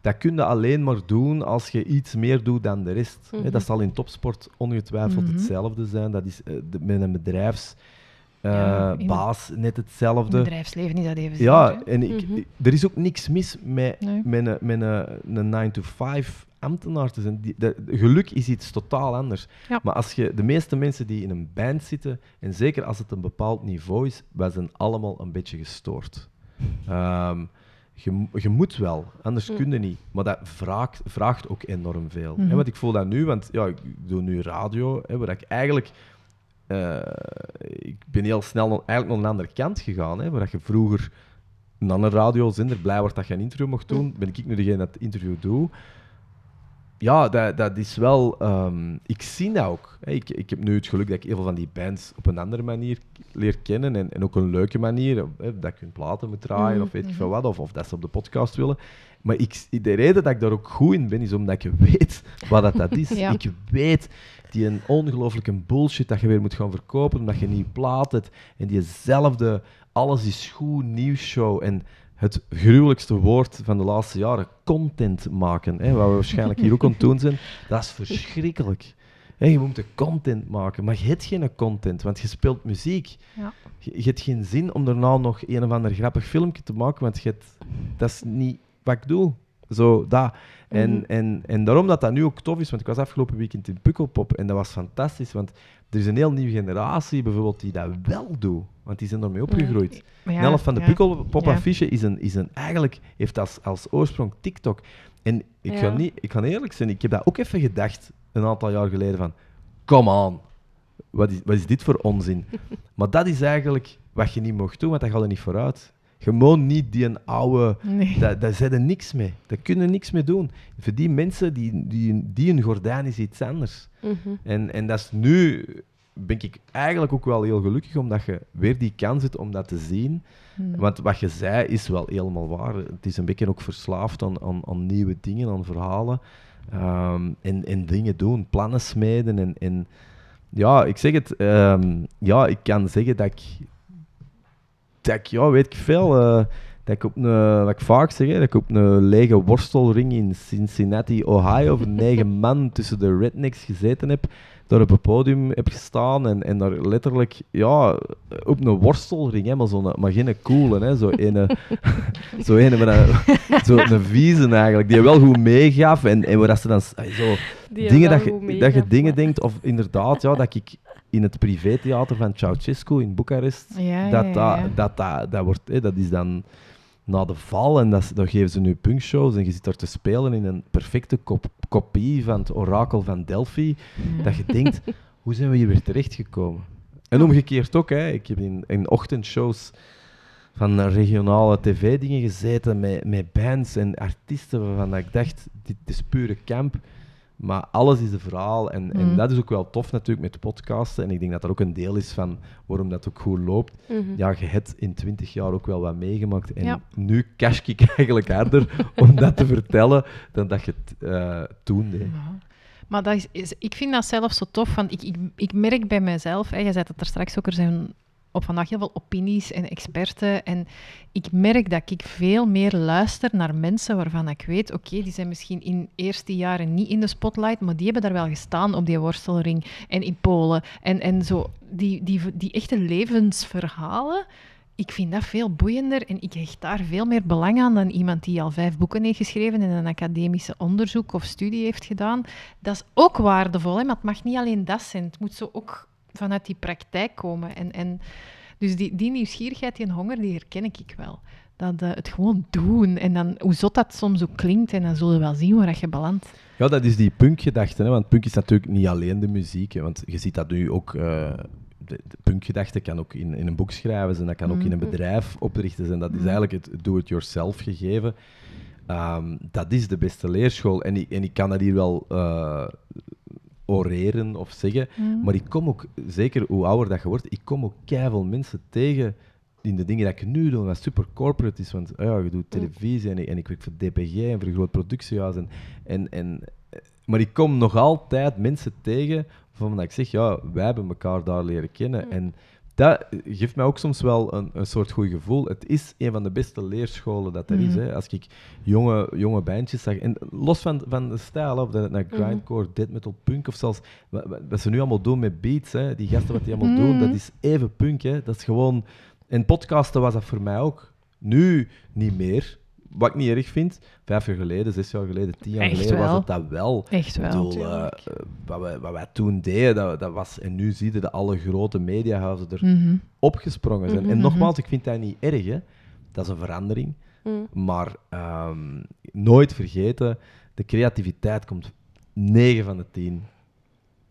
dat kun je alleen maar doen als je iets meer doet dan de rest. Hè, Mhm. dat zal in topsport ongetwijfeld Mhm. hetzelfde zijn. Dat is eh, de- met een Ja, in het- baas net hetzelfde. het bedrijfsleven is dat even Ja, en ik, Mhm. er is ook niks mis met, Nee. met, een, met een, een 9-to-5 ambtenaar te zijn. Die, geluk is iets totaal anders. Ja. Maar als je de meeste mensen die in een band zitten, en zeker als het een bepaald niveau is, wij zijn allemaal een beetje gestoord. Ehm, je, je moet wel, anders Mm. kun je niet. Maar dat vraagt, vraagt ook enorm veel. Mhm. hè, want ik voel dat nu, want ja, ik doe nu radio, hè, waar ik eigenlijk... eh, ik ben heel snel nog- eigenlijk naar een andere kant gegaan, hè, waar je vroeger een andere radiozender blij wordt dat je een interview mocht doen, ben ik nu degene dat het interview doe. Ja, dat, dat is wel... ehm, ik zie dat ook. Ik, ik heb nu het geluk dat ik heel veel van die bands op een andere manier leer kennen en, en ook een leuke manier, hè, dat ik hun platen moet draaien Mhm, of weet ik mhm. veel wat, of, of dat ze op de podcast willen. Maar ik, de reden dat ik daar ook goed in ben, is omdat ik weet wat dat, dat is. Ja. Ik weet die een ongelooflijke bullshit dat je weer moet gaan verkopen, omdat je niet plaat hebt. En diezelfde alles is goed nieuwsshow. En het gruwelijkste woord van de laatste jaren, content maken. Hè, wat we waarschijnlijk hier ook aan het doen zijn, dat is verschrikkelijk. Hè, je moet content maken, maar je hebt geen content, want je speelt muziek. Ja. Je, je hebt geen zin om daarna nog een of ander grappig filmpje te maken, want je hebt, dat is niet wat ik doe. Zo, dat. En, Mhm. en, en daarom dat dat nu ook tof is, want ik was afgelopen weekend in Pukkelpop en dat was fantastisch, want er is een heel nieuwe generatie bijvoorbeeld die dat wel doet, want die zijn ermee opgegroeid. Maar ja, Een helft van de ja. Pukkelpop-affiche is een, is een, eigenlijk heeft als, als oorsprong TikTok. En ik, ga Ja. niet, ik ga eerlijk zijn, ik heb dat ook even gedacht, een aantal jaar geleden, van, come on, wat is, wat is dit voor onzin? maar dat is eigenlijk wat je niet mocht doen, want dat gaat er niet vooruit. Gewoon niet die een oude... Nee. Daar, daar zijn er niks mee. Daar kunnen niks mee doen. Voor die mensen, die, die, die een gordijn is iets anders. Mhm. En, en dat is nu, ben ik eigenlijk ook wel heel gelukkig, omdat je weer die kans hebt om dat te zien. Hmm. Want wat je zei is wel helemaal waar. Het is een beetje ook verslaafd aan, aan, aan nieuwe dingen, aan verhalen. Ehm, en, en dingen doen, plannen smeden. En, en ja, ik zeg het, ehm, ja, ik kan zeggen dat ik, dat ik ja, weet ik veel, eh, dat ik op een, wat ik vaak zeg, hè, dat ik op een lege worstelring in Cincinnati, Ohio, voor negen man tussen de rednecks gezeten heb, daar op een podium heb gestaan en, en daar letterlijk, ja, op een worstelring, hè, maar, zo'n, maar geen coole, hè, zo ene, zo ene met een, zo een vieze eigenlijk, die wel goed meegaf en, en waar dat ze dan zo Die dingen dat je, dat je dingen denkt, of inderdaad, ja, dat ik in het privétheater van Ceausescu in Boekarest, Ja, dat, dat, dat, dat, dat, wordt, hè, dat is dan na de val en dat, dan geven ze nu punkshows en je zit daar te spelen in een perfecte kop- kopie van het orakel van Delphi, Ja. dat je denkt, hoe zijn we hier weer terechtgekomen? En omgekeerd ook, hè. ik heb in, in ochtendshows van regionale tv-dingen gezeten met, met bands en artiesten waarvan ik dacht, dit is pure camp. Maar alles is een verhaal en, en Mm. dat is ook wel tof natuurlijk met podcasten. En ik denk dat dat ook een deel is van waarom dat ook goed loopt. Mhm. Ja, je hebt in twintig jaar ook wel wat meegemaakt. En Ja. nu cash ik eigenlijk harder om dat te vertellen dan dat je het eh, toen deed. Ja. Maar dat is, is- ik vind dat zelf zo tof, want ik, ik, ik merk bij mezelf, hè, je zei het er straks ook, er zijn op vandaag heel veel opinies en experten. En ik merk dat ik veel meer luister naar mensen waarvan ik weet, oké, die zijn misschien in eerste jaren niet in de spotlight, maar die hebben daar wel gestaan op die worstelring en in Polen. En, en zo, die, die, die echte levensverhalen, ik vind dat veel boeiender en ik hecht daar veel meer belang aan dan iemand die al vijf boeken heeft geschreven en een academische onderzoek of studie heeft gedaan. Dat is ook waardevol, hè, maar het mag niet alleen dat zijn. Het moet zo ook vanuit die praktijk komen. En, en dus die, die nieuwsgierigheid, die honger, die herken ik wel. Dat eh, het gewoon doen en dan, hoe zot dat soms ook klinkt, en dan zullen we wel zien waar je belandt. Ja, dat is die punkgedachte. Hè? Want punk is natuurlijk niet alleen de muziek. Hè? Want je ziet dat nu ook. de, de punkgedachte kan ook in, in een boek schrijven zijn, dat kan ook in een Mhm. bedrijf oprichten zijn. Dat is Mhm. eigenlijk het do-it-yourself gegeven. Ehm, dat is de beste leerschool. En ik, en ik kan dat hier wel eh, oreren of zeggen. Maar ik kom ook, zeker hoe ouder dat je wordt, ik kom ook keiveel mensen tegen in de dingen dat ik nu doe, wat super corporate is. Want ja, je doet televisie en, ik- en ik werk voor DPG en voor een groot productiehuis. En, en, en, eh, maar ik kom nog altijd mensen tegen van dat ik zeg, ja, wij hebben elkaar daar leren kennen. Mm. En dat geeft mij ook soms wel een, een soort goed gevoel. Het is een van de beste leerscholen dat er is. Mhm. Hè. Als ik jonge, jonge bandjes zag, en los van, van de stijl, of dat het naar Mhm. grindcore, death metal, punk of zelfs wat, ze nu allemaal doen met beats, hè, die gasten wat die allemaal Mhm. doen, dat is even punk. Hè. Dat is gewoon... In podcasten was dat voor mij ook. Nu niet meer. Wat ik niet erg vind. Vijf jaar geleden, zes jaar geleden, tien jaar Echt geleden was het dat wel. Echt Ik wel. bedoel, eh, wat, wij, wat wij toen deden, dat, dat was... En nu zie je dat alle grote mediahuizen er Mhm. opgesprongen zijn. En Mhm. nogmaals, ik vind dat niet erg, hè. Dat is een verandering. Mm. Maar ehm, nooit vergeten, de creativiteit komt 9 van de 10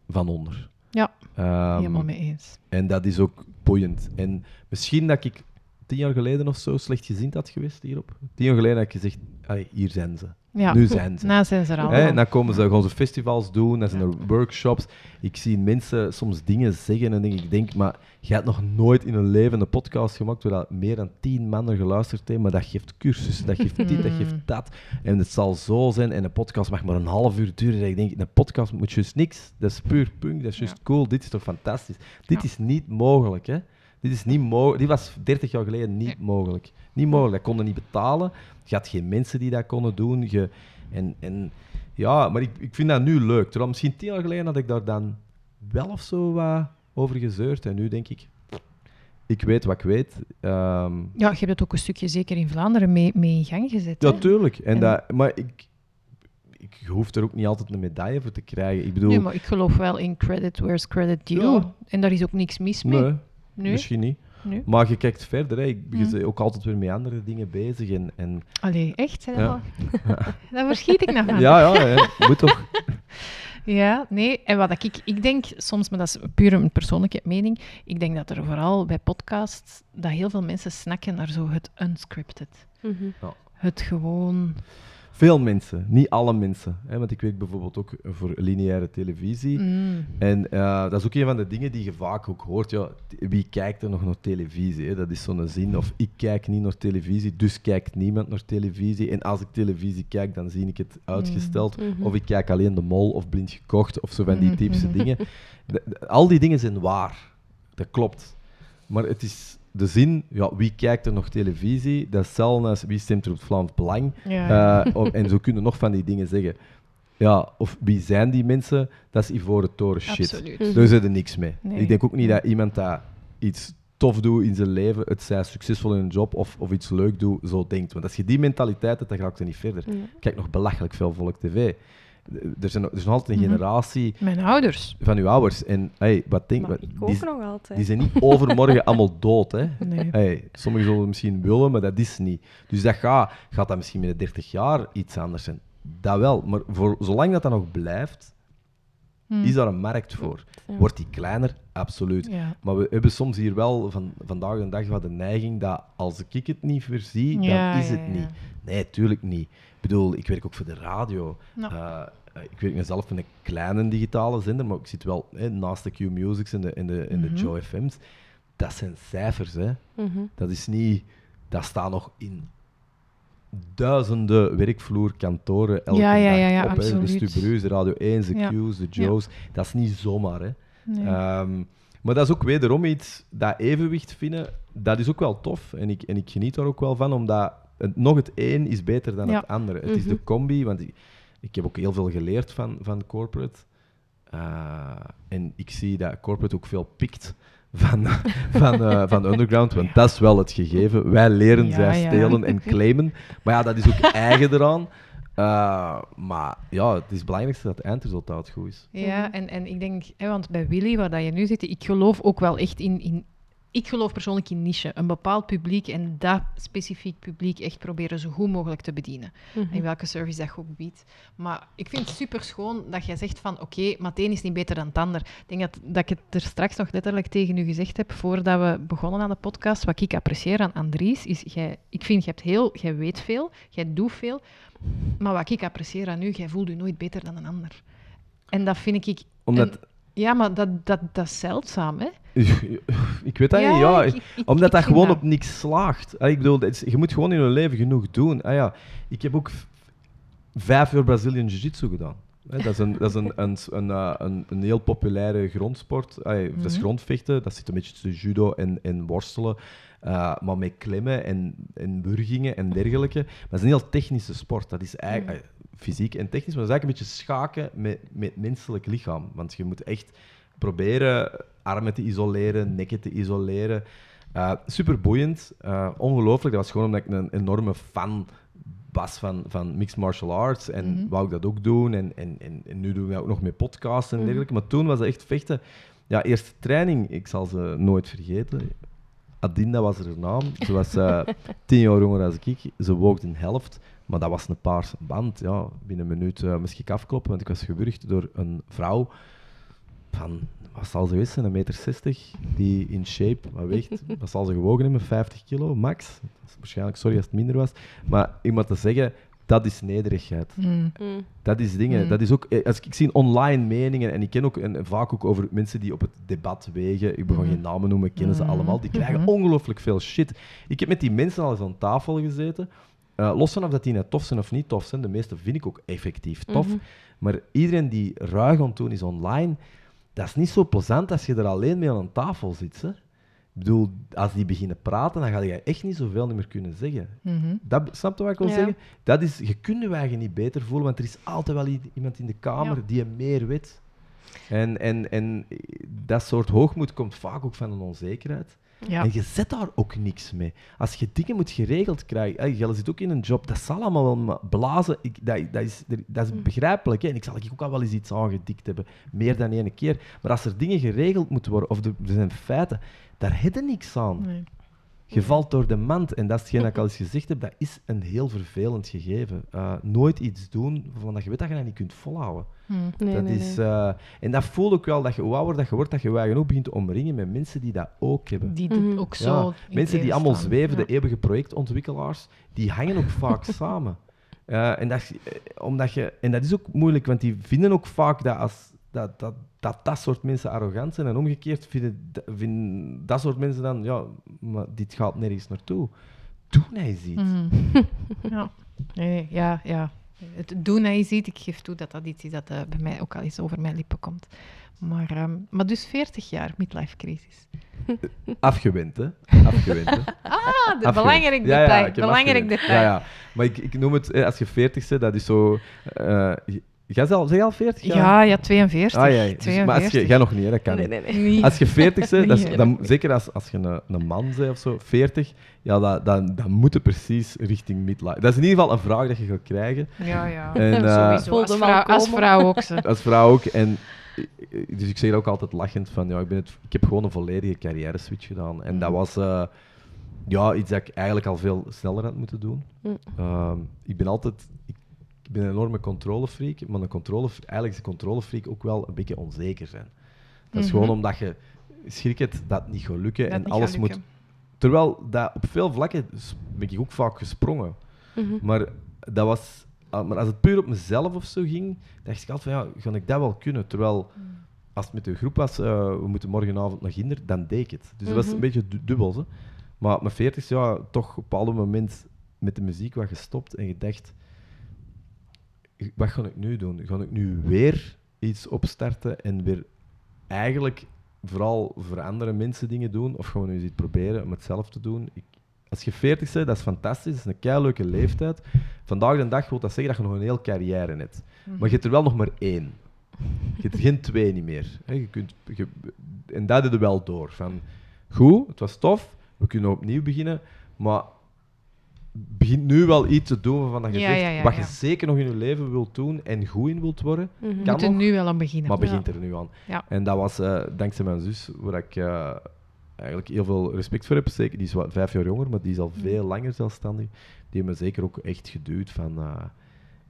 van onder. Ja, Ehm, helemaal mee eens. En dat is ook boeiend. En misschien dat ik tien jaar geleden of zo slechtgezind had geweest hierop. Tien jaar geleden had ik gezegd, "Allee, hier zijn ze. Ja. Nu zijn ze. Nou zijn ze er al. Hè, en dan komen ze, gaan ze festivals doen, dan zijn er workshops. Ik zie mensen soms dingen zeggen en denk ik, denk, maar je hebt nog nooit in een leven een podcast gemaakt waar dat meer dan tien mannen geluisterd hebben, maar dat geeft cursus, dat geeft dit, dat geeft dat. En het zal zo zijn, en een podcast mag maar een half uur duren. En ik denk, een podcast moet juist niks, dat is puur punk, dat is juist Ja. cool, dit is toch fantastisch. Dit Ja. is niet mogelijk, hè. Dit is niet mogelijk. Dit was 30 jaar geleden niet Nee. mogelijk. Niet mogelijk. Dat konden niet betalen. Je had geen mensen die dat konden doen. Je, en, en ja, maar ik, ik vind dat nu leuk. Terwijl misschien tien jaar geleden had ik daar dan wel of zo wat over gezeurd. En nu denk ik, ik weet wat ik weet. Ehm, Ja, je hebt het ook een stukje zeker in Vlaanderen mee, mee in gang gezet. ja, hè? tuurlijk. En En- dat, maar ik, ik hoef er ook niet altijd een medaille voor te krijgen. Ik bedoel, Nee, maar ik geloof wel in credit where's credit due. Ja. En daar is ook niks mis mee. nee, Nee? misschien niet. Maar je kijkt verder. Hè. Ik, je Mm. bent ook altijd weer met andere dingen bezig. En, en, Allee, echt? Hè? Ja. Daar verschiet ik nog van. ja, ja, hè. moet toch. Ja, nee. En wat ik, ik denk soms, maar dat is puur een persoonlijke mening, ik denk dat er vooral bij podcasts, dat heel veel mensen snakken naar zo het unscripted. Mhm. Het gewoon... Veel mensen, niet alle mensen. Hè, want ik werk bijvoorbeeld ook voor lineaire televisie. Mm. En eh, dat is ook een van de dingen die je vaak ook hoort. Ja, wie kijkt er nog naar televisie? Hè? Dat is zo'n zin. Of ik kijk niet naar televisie, dus kijkt niemand naar televisie. En als ik televisie kijk, dan zie ik het uitgesteld. Mhm. Of ik kijk alleen de mol of blind gekocht of zo van die Mhm. typische dingen. De- de- al die dingen zijn waar. Dat klopt. Maar het is de zin, ja, wie kijkt er nog televisie? Dat is hetzelfde als wie stemt er op het Vlaams Belang. Ja. Eh, of- en zo kunnen nog van die dingen zeggen. Ja, of wie zijn die mensen? Dat is Ivoren Toren shit. Absoluut. Daar zit er niks mee. Nee. Ik denk ook niet dat iemand dat iets tof doet in zijn leven, het zij succesvol in een job of, of iets leuk doet, zo denkt. Want als je die mentaliteit hebt, dan ga ik er niet verder. Ja. Kijk nog belachelijk veel volk tv. Er, zijn, er is nog altijd een Mhm. generatie Mijn ouders. van uw ouders. En hey, wat denk Maar wat, ik die, ook nog altijd. die zijn niet overmorgen allemaal dood. Hè? Nee. Hey, sommigen zullen het misschien willen, maar dat is niet. Dus dat gaat, gaat dat misschien met de 30 jaar iets anders zijn. Dat wel, maar voor, zolang dat dat nog blijft, Mm. is daar een markt voor. Ja. Wordt die kleiner? Absoluut. Ja. Maar we hebben soms hier wel van, vandaag de dag wat de neiging dat als ik het niet voorzie, dan Ja, is ja, het ja. niet. Nee, tuurlijk niet. Ik bedoel, ik werk ook voor de radio. Nou. Eh, ik werk mezelf met een kleine digitale zender, maar ik zit wel hè, naast de Q-Musics en de, en de, en de Mhm. Joe FM's. Dat zijn cijfers, hè. Mhm. Dat is niet... Dat staat nog in duizenden werkvloerkantoren elke Ja, ja, dag ja, ja, op. Hè. De. Stubreus, de Radio 1, de Ja. Q's, de Ja. Joe's. Dat is niet zomaar, hè. Nee. Ehm, maar dat is ook wederom iets, dat evenwicht vinden, dat is ook wel tof. En ik, en ik geniet daar ook wel van, omdat het, nog het een is beter dan Ja. het andere. Het is de Mhm. combi, want ik, ik heb ook heel veel geleerd van, van corporate. Eh, en ik zie dat corporate ook veel pikt van, van, eh, van underground, want dat is wel het gegeven. Wij leren, Ja, zij ja. stelen en claimen. Maar ja, dat is ook eigen eraan. Eh, maar ja, het is het belangrijkste dat het eindresultaat goed is. Ja, en, en ik denk, hè, want bij Willy, waar dat je nu zit, ik geloof ook wel echt in, in. Ik geloof persoonlijk in niche. Een bepaald publiek en dat specifiek publiek echt proberen zo goed mogelijk te bedienen. Mhm. In welke service dat je ook biedt. Maar ik vind het super schoon dat jij zegt van oké, maar het een is niet beter dan het ander. Ik denk dat, dat ik het er straks nog letterlijk tegen u gezegd heb voordat we begonnen aan de podcast. Wat ik apprecieer aan Andries is, jij, ik vind, jij, hebt heel, jij weet veel, jij doet veel. Maar wat ik apprecieer aan u, jij voelt u nooit beter dan een ander. En dat vind ik... Omdat, en- ja, maar dat, dat, dat is zeldzaam, hè? ik weet dat niet, ja. ik- ik- ik- Omdat ik dat gewoon op niks slaagt. Ik bedoel, is- je moet gewoon in je leven genoeg doen. Ah, ja. Ik heb ook vijf jaar Brazilian Jiu-Jitsu gedaan. Dat is een, dat is een, een, een, eh, een, een heel populaire grondsport. Ja, Dat is Mhm. grondvechten, dat zit een beetje tussen judo en, en worstelen. Uh, maar met klimmen en, en burgingen en dergelijke. Maar het is een heel technische sport. Dat is eigenlijk ah, fysiek en technisch, maar dat is eigenlijk een beetje schaken met, met het menselijk lichaam. Want je moet echt proberen armen te isoleren, nekken te isoleren. Uh, super boeiend, uh, ongelooflijk. Dat was gewoon omdat ik een enorme fan was van, van mixed martial arts en Mhm. wou ik dat ook doen. En, en, en, en nu doe ik dat ook nog met podcasts en Mhm. dergelijke. Maar toen was het echt vechten. Ja, eerste training, ik zal ze nooit vergeten. Adinda was haar naam. Ze was uh, tien jaar jonger dan ik. Ze woog een helft. Maar dat was een paarse band. Ja, binnen een minuut uh, moest ik afkloppen, want ik was gewurgd door een vrouw van, wat zal ze wissen, een meter 60, die in shape, wat weegt, wat zal ze gewogen hebben, 50 kilo, max. waarschijnlijk, sorry als het minder was. Maar iemand te zeggen, dat is nederigheid. Mm. Mm. Dat is dingen. Mm. Dat is ook, eh, als ik, ik zie online meningen en ik ken ook en vaak ook over mensen die op het debat wegen. Ik begon Mhm. geen namen noemen, ik kennen ze Mhm. allemaal. Die krijgen Mhm. ongelooflijk veel shit. Ik heb met die mensen al eens aan tafel gezeten. Eh, los van of dat die net tof zijn of niet tof zijn, de meeste vind ik ook effectief tof. Maar iedereen die ruig aan het doen is online, dat is niet zo plezant als je er alleen mee aan een tafel zit. Hè? Ik bedoel, als die beginnen praten, dan ga je echt niet zoveel meer kunnen zeggen. Mhm. Dat, snap je wat ik wil Ja. zeggen? Dat is, je kunt je eigen niet beter voelen, want er is altijd wel iemand in de kamer Ja. die je meer weet. En, en, en dat soort hoogmoed komt vaak ook van een onzekerheid. Ja. En je zet daar ook niks mee. Als je dingen moet geregeld krijgen, je zit ook in een job, dat zal allemaal wel maar blazen. Ik, dat, dat, is, dat is begrijpelijk. Hè. En ik zal ook al wel eens iets aangedikt hebben, meer dan één keer. Maar als er dingen geregeld moeten worden, of er, er zijn feiten, daar heb je niks aan. Nee. Je valt door de mand. En dat is hetgeen dat ik al eens gezegd heb, dat is een heel vervelend gegeven. Uh, nooit iets doen waarvan dat je weet dat je dat niet kunt volhouden. Nee, dat nee, is, nee. uh, en dat voel ik wel, dat je hoe ouder dat je wordt, dat je je ook begint te omringen met mensen die dat ook hebben. Die Mhm. ook Ja, zo. mensen die allemaal staan. zweven, Ja. de eeuwige projectontwikkelaars, die hangen ook vaak samen. Uh, en, dat, is- eh, omdat je, en dat is ook moeilijk, want die vinden ook vaak dat als, dat, dat, dat dat soort mensen arrogant zijn. En omgekeerd vinden, vinden dat soort mensen dan, ja, maar dit gaat nergens naartoe. Doe nou eens iets. Mhm. ja. Nee, nee, ja, ja. Het doen dat je ziet, ik geef toe dat dat iets is dat eh, bij mij ook al eens over mijn lippen komt. Maar, ehm, maar dus 40 jaar midlife crisis. Afgewend, hè? Afgewend, hè? Ah, de Afgewend. belangrijk Ja, ja, detail. ik heb belangrijk detail. Ja, ja. Maar ik, ik noem het, eh, als je 40 bent, dat is zo... eh jij al, zeg je al 40 jaar? Ja, ja, 42. Ah, ja, ja. Dus- 42. maar als je, jij nog niet, hè, dat kan Nee, niet. nee, nee. Niet. Als je 40 bent, dat is- dan, zeker als, als je een, een man bent of zo, 40, ja, dat, dan, dan moet je precies richting midlife. Dat is in ieder geval een vraag dat je gaat krijgen. Ja, ja. En, eh, Sowieso. Als vrouw, als vrouw ook. Ze. Als vrouw ook. En, eh, dus ik zeg ook altijd lachend van, ja, ik, ben het, ik heb gewoon een volledige carrière switch gedaan. En dat was eh, ja, iets dat ik eigenlijk al veel sneller had moeten doen. Mm. Ehm, ik ben altijd... Ik, ik ben een enorme controlefreak, maar een controle, eigenlijk is een controlefreak ook wel een beetje onzeker zijn. Dat is Mhm. gewoon omdat je schrik het dat het niet gaat lukken Dat en alles moet... Terwijl dat op veel vlakken ben ik ook vaak gesprongen. Mhm. Maar, dat was, ah, maar als het puur op mezelf of zo ging, dacht ik altijd van ja, ga ik dat wel kunnen? Terwijl als het met de groep was, eh, we moeten morgenavond naar Ginder, dan deed ik het. Dus dat was Mhm. een beetje du- dubbel. Hè. Maar mijn 40 ja, toch op een bepaald moment met de muziek wat gestopt en gedacht, wat ga ik nu doen? Ga ik nu weer iets opstarten en weer eigenlijk vooral voor andere mensen dingen doen? Of gaan we nu eens iets proberen om het zelf te doen? Ik, als je 40 bent, dat is fantastisch, dat is een keileuke leeftijd. Vandaag de dag wil dat zeggen dat je nog een heel carrière hebt. Mhm. Maar je hebt er wel nog maar één. Je hebt er geen twee niet meer. Je kunt, je, en dat is er wel door. Van, goed, het was tof, we kunnen opnieuw beginnen, maar begin nu wel iets te doen waarvan dat je Ja, zegt, ja, ja, wat ja. je zeker nog in je leven wilt doen en goed in wilt worden, Mhm. We kan moeten nog, nu wel aan beginnen. maar begint er nu aan. Ja. En dat was eh, dankzij mijn zus, waar ik eh, eigenlijk heel veel respect voor heb. Zeker, die is wat, vijf jaar jonger, maar die is al Mm. veel langer zelfstandig. Die heeft me zeker ook echt geduwd van... eh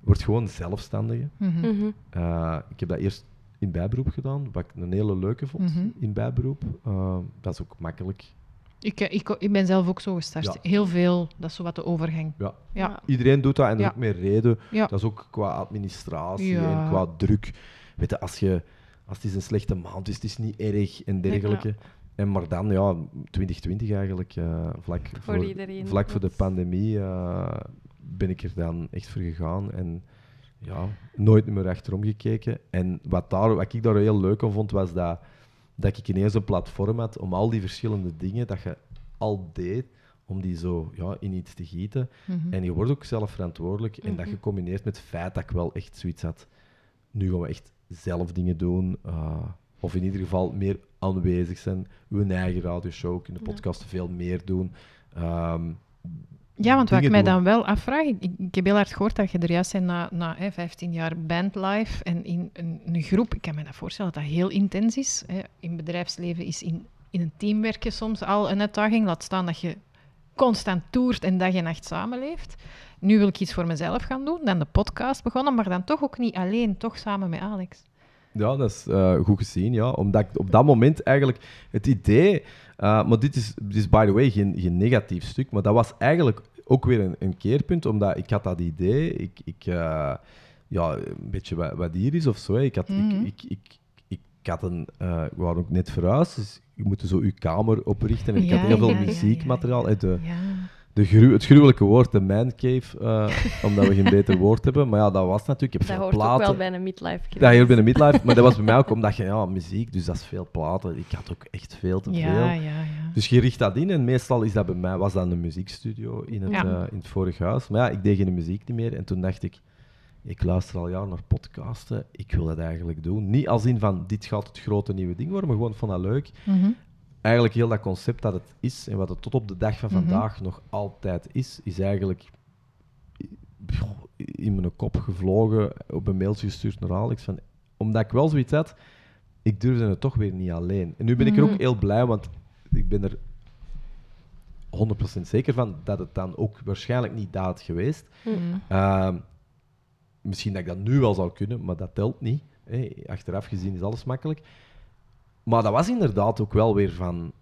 word gewoon zelfstandige. Mhm. Mhm. Eh, ik heb dat eerst in bijberoep gedaan, wat ik een hele leuke vond, Mhm. in bijberoep. Dat is ook makkelijk. Ik, eh, ik, ik ben zelf ook zo gestart. Ja. Heel veel, dat is zo wat de overgang. Ja. Ja. Iedereen doet dat en dat Ja. is ook meer reden. Ja. Dat is ook qua administratie Ja. en qua druk. Weet je, als, je, als het is een slechte maand is, het is niet erg en dergelijke. En maar dan, ja, 2020 eigenlijk, eh, vlak, voor, iedereen, vlak voor de pandemie, eh, ben ik er dan echt voor gegaan. En ja, nooit meer achterom gekeken. En wat, daar, wat ik daar heel leuk aan vond, was dat, dat ik ineens een platform had om al die verschillende dingen dat je al deed, om die zo ja, in iets te gieten. Mhm. En je wordt ook zelf verantwoordelijk. En dat Mhm. gecombineerd met het feit dat ik wel echt zoiets had. Nu gaan we echt zelf dingen doen. eh, of in ieder geval meer aanwezig zijn. Uw eigen radioshow, in de Ja. podcast veel meer doen. Ehm, Ja, want wat ik mij dan wel afvraag, ik, ik heb heel hard gehoord dat je er juist bent na, na hè, 15 jaar bandlife en in een, een groep. Ik kan me dat voorstellen dat dat heel intens is. Hè. In bedrijfsleven is in in een team werken soms al een uitdaging. Laat staan dat je constant toert en dag en nacht samenleeft. Nu wil ik iets voor mezelf gaan doen, dan de podcast begonnen, maar dan toch ook niet alleen, toch samen met Alex. Ja, dat is uh, goed gezien, ja. Omdat ik op dat moment eigenlijk het idee... Uh, maar dit is, dit is, by the way, geen, geen negatief stuk, maar dat was eigenlijk ook weer een, een keerpunt, omdat ik had dat idee, ik... ik uh, ja, een beetje wat, wat hier is of zo. Hè. Ik, had, mm -hmm. ik, ik, ik, ik, had een... Uh, we waren ook net verhuisd, dus je moet zo je kamer oprichten. En ik ja, had heel veel muziekmateriaal. Ja, de, de gru het gruwelijke woord, de mancave, uh, omdat we geen beter woord hebben. Maar ja, dat was natuurlijk... Ik heb dat veel hoort platen. ook wel bij een midlife crisis. Dat hoort bij een midlife, maar dat was bij mij ook omdat je... Ja, muziek, dus dat is veel platen. Ik had ook echt veel te veel. Ja, ja, ja. Dus je richt dat in en meestal is dat bij mij, was dat een muziekstudio in het, Ja. uh, in het vorige huis. Maar ja, ik deed geen muziek niet meer en toen dacht ik, ik luister al jaren naar podcasten, ik wil dat eigenlijk doen. Niet als in van, dit gaat het grote nieuwe ding worden, maar gewoon van dat leuk. Mhm. Eigenlijk heel dat concept dat het is en wat het tot op de dag van Mhm. vandaag nog altijd is, is eigenlijk in mijn kop gevlogen, op een mailtje gestuurd naar Alex, van, omdat ik wel zoiets had, ik durfde het toch weer niet alleen. En nu ben ik er ook Mhm. heel blij, want ik ben er 100% zeker van dat het dan ook waarschijnlijk niet dat had geweest. Ehm, misschien dat ik dat nu wel zou kunnen, maar dat telt niet. Hè. Achteraf gezien is alles makkelijk. Maar dat was inderdaad ook wel weer van...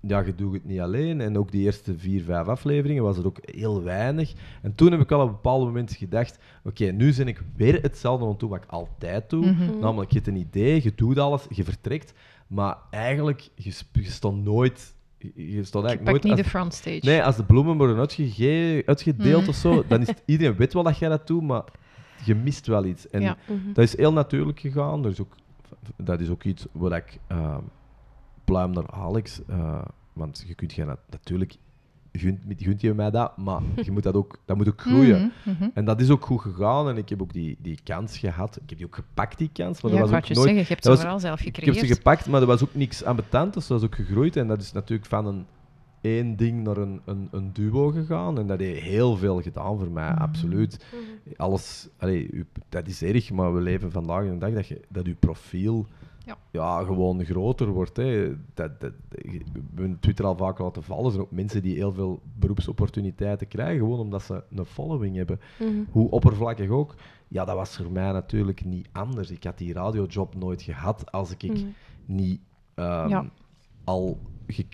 Ja, je doet het niet alleen. En ook die eerste vier, vijf afleveringen was er ook heel weinig. En toen heb ik al op een bepaald moment gedacht... Oké, nu ben ik weer hetzelfde aan het doen wat ik altijd doe. Mhm. Namelijk, je hebt een idee, je doet alles, je vertrekt. Maar eigenlijk, je, je stond nooit... Je je stond Je eigenlijk pakt nooit... niet als- de frontstage. Nee, als de bloemen worden uitgege- uitgedeeld Mhm. of zo, dan is het, iedereen weet wel dat jij dat doet, maar je mist wel iets. En Ja. Mhm. dat is heel natuurlijk gegaan. Er is ook, dat is ook iets wat ik uh, pluim naar Alex, uh, want je kunt geen, natuurlijk gunt, gunt je mij dat, maar je moet dat ook, dat moet ook groeien. Mhm, mhm. En dat is ook goed gegaan en ik heb ook die, die kans gehad. Ik heb die ook gepakt, die kans, maar Ja, dat was ook je nooit... zeggen, je hebt ze was- vooral zelf ik heb ze gecreëerd. gepakt, maar er was ook niks aan betant, dus dat is ook gegroeid. En dat is natuurlijk van een één ding naar een, een, een duo gegaan. En dat heeft heel veel gedaan voor mij, Mhm. absoluut. Mhm. Alles, allee, dat is erg, maar we leven vandaag in de dag dat, je, dat uw profiel Ja. ja. gewoon groter wordt. Hè. Dat, dat, we hebben Twitter al vaak laten vallen. Er zijn ook mensen die heel veel beroepsopportuniteiten krijgen, gewoon omdat ze een following hebben. Mhm. Hoe oppervlakkig ook. Ja, dat was voor mij natuurlijk niet anders. Ik had die radiojob nooit gehad als ik niet ehm, Ja. al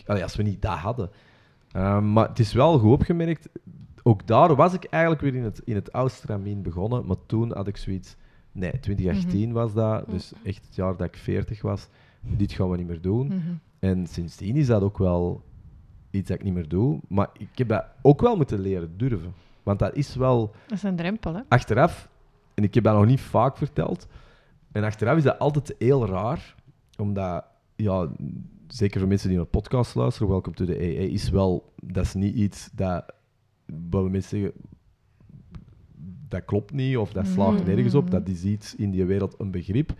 allee, als we niet dat hadden. Ehm, maar het is wel goed opgemerkt. Ook daar was ik eigenlijk weer in het, in het Austramien begonnen. Maar toen had ik zoiets. Nee, 2018 was dat. Dus echt het jaar dat ik 40 was. Dit gaan we niet meer doen. Mhm. En sindsdien is dat ook wel iets dat ik niet meer doe. Maar ik heb dat ook wel moeten leren durven. Want dat is wel Dat is een drempel, hè? achteraf, en ik heb dat nog niet vaak verteld, en achteraf is dat altijd heel raar, omdat, ja, zeker voor mensen die naar podcast luisteren, Welcome to the AA, is wel, dat is niet iets dat, wat we mensen zeggen, dat klopt niet, of dat slaagt Mm. nergens op, dat is iets in die wereld een begrip.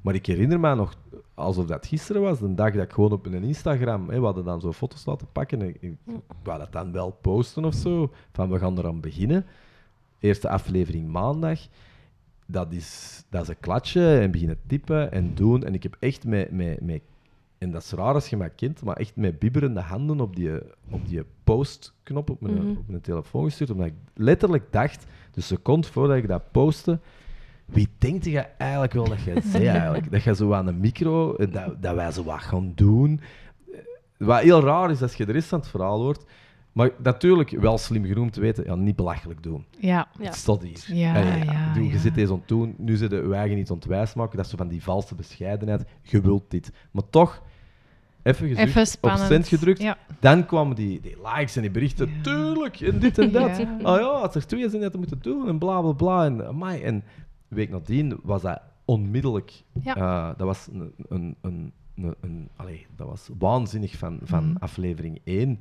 Maar ik herinner me nog, alsof dat gisteren was, de dag dat ik gewoon op een Instagram, hè, we hadden dan zo foto's laten pakken, en ik, ik wou dat dan wel posten of zo, van we gaan eraan beginnen. Eerste aflevering maandag. Dat is, dat is een klatje en beginnen typen en doen. En ik heb echt met, met, met en dat is raar als je mij kent, maar echt met bibberende handen op die, op die postknop op mijn, Mhm. op mijn telefoon gestuurd. Omdat ik letterlijk dacht, de seconde voordat ik dat postte, wie denkt je eigenlijk wel dat jij zei eigenlijk? Dat je zo aan de micro, eh, dat, dat wij zo wat gaan doen. Eh, Wat heel raar is als je de rest van het verhaal hoort. Maar natuurlijk wel slim genoeg om te weten, ja, niet belachelijk doen. Ja. Ja. Het staat hier. Ja, Allee, ja, doe, Je ja. zit deze aan het doen, nu zit je eigen iets aan het wijsmaken. Dat is zo van die valse bescheidenheid. Je wilt dit. Maar toch, even op cent gedrukt. Ja. Dan kwamen die, die likes en die berichten. Ja. Tuurlijk, en dit en dat. Ja. Oh ja, als er twee zijn dat moeten doen en bla bla bla. En, amai. en week nadien was dat onmiddellijk. Ja. eh, dat was een, een, een, een, een- allee, dat was waanzinnig van, van Mhm. aflevering 1.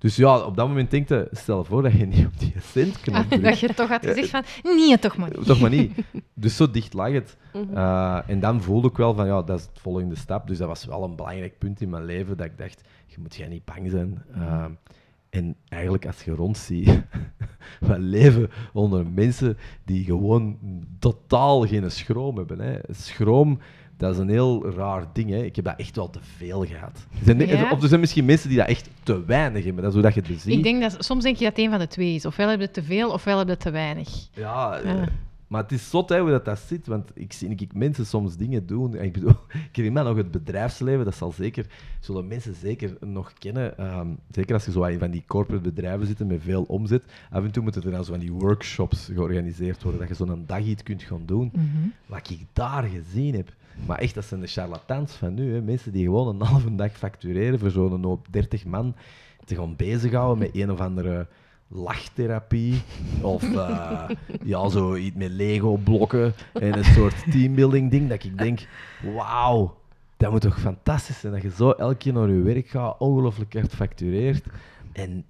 Dus ja, op dat moment denk je, stel voor dat je niet op die centknop drukt. Dat je toch had gezegd van, nee, toch maar niet. Toch maar niet. Dus zo dicht lag het. Mhm. Eh, en dan voelde ik wel van, ja, dat is het volgende stap. Dus dat was wel een belangrijk punt in mijn leven, dat ik dacht, je moet jij niet bang zijn. Eh, en eigenlijk, als je rondziet, we leven onder mensen die gewoon totaal geen schroom hebben. Hè. Schroom Dat is een heel raar ding. Hè. Ik heb dat echt wel te veel gehad. Er zijn, Ja? Of er zijn misschien mensen die dat echt te weinig hebben. Dat is hoe dat je het beziet. Ik denk dat, soms denk je dat het een van de twee is. Ofwel heb je te veel, ofwel heb je het te weinig. Ja, eh, maar het is zot hè, hoe dat, dat zit. Want ik zie ik, mensen soms dingen doen. En Ik bedoel, ik herinner me nog het bedrijfsleven. Dat zal zeker, zullen mensen zeker nog kennen. Ehm, zeker als je zo in van die corporate bedrijven zit met veel omzet. Af en toe moeten er dan zo van die workshops georganiseerd worden. Dat je zo'n dag iets kunt gaan doen. Wat ik daar gezien heb. Maar echt, dat zijn de charlatans van nu. Hè. Mensen die gewoon een halve dag factureren voor zo'n hoop 30 man. Te gaan bezighouden met een of andere lachtherapie. Of eh, ja, zo iets met Lego-blokken. En een soort teambuilding ding. Dat ik denk, wauw. Dat moet toch fantastisch zijn dat je zo elke keer naar je werk gaat, ongelooflijk hard factureert. En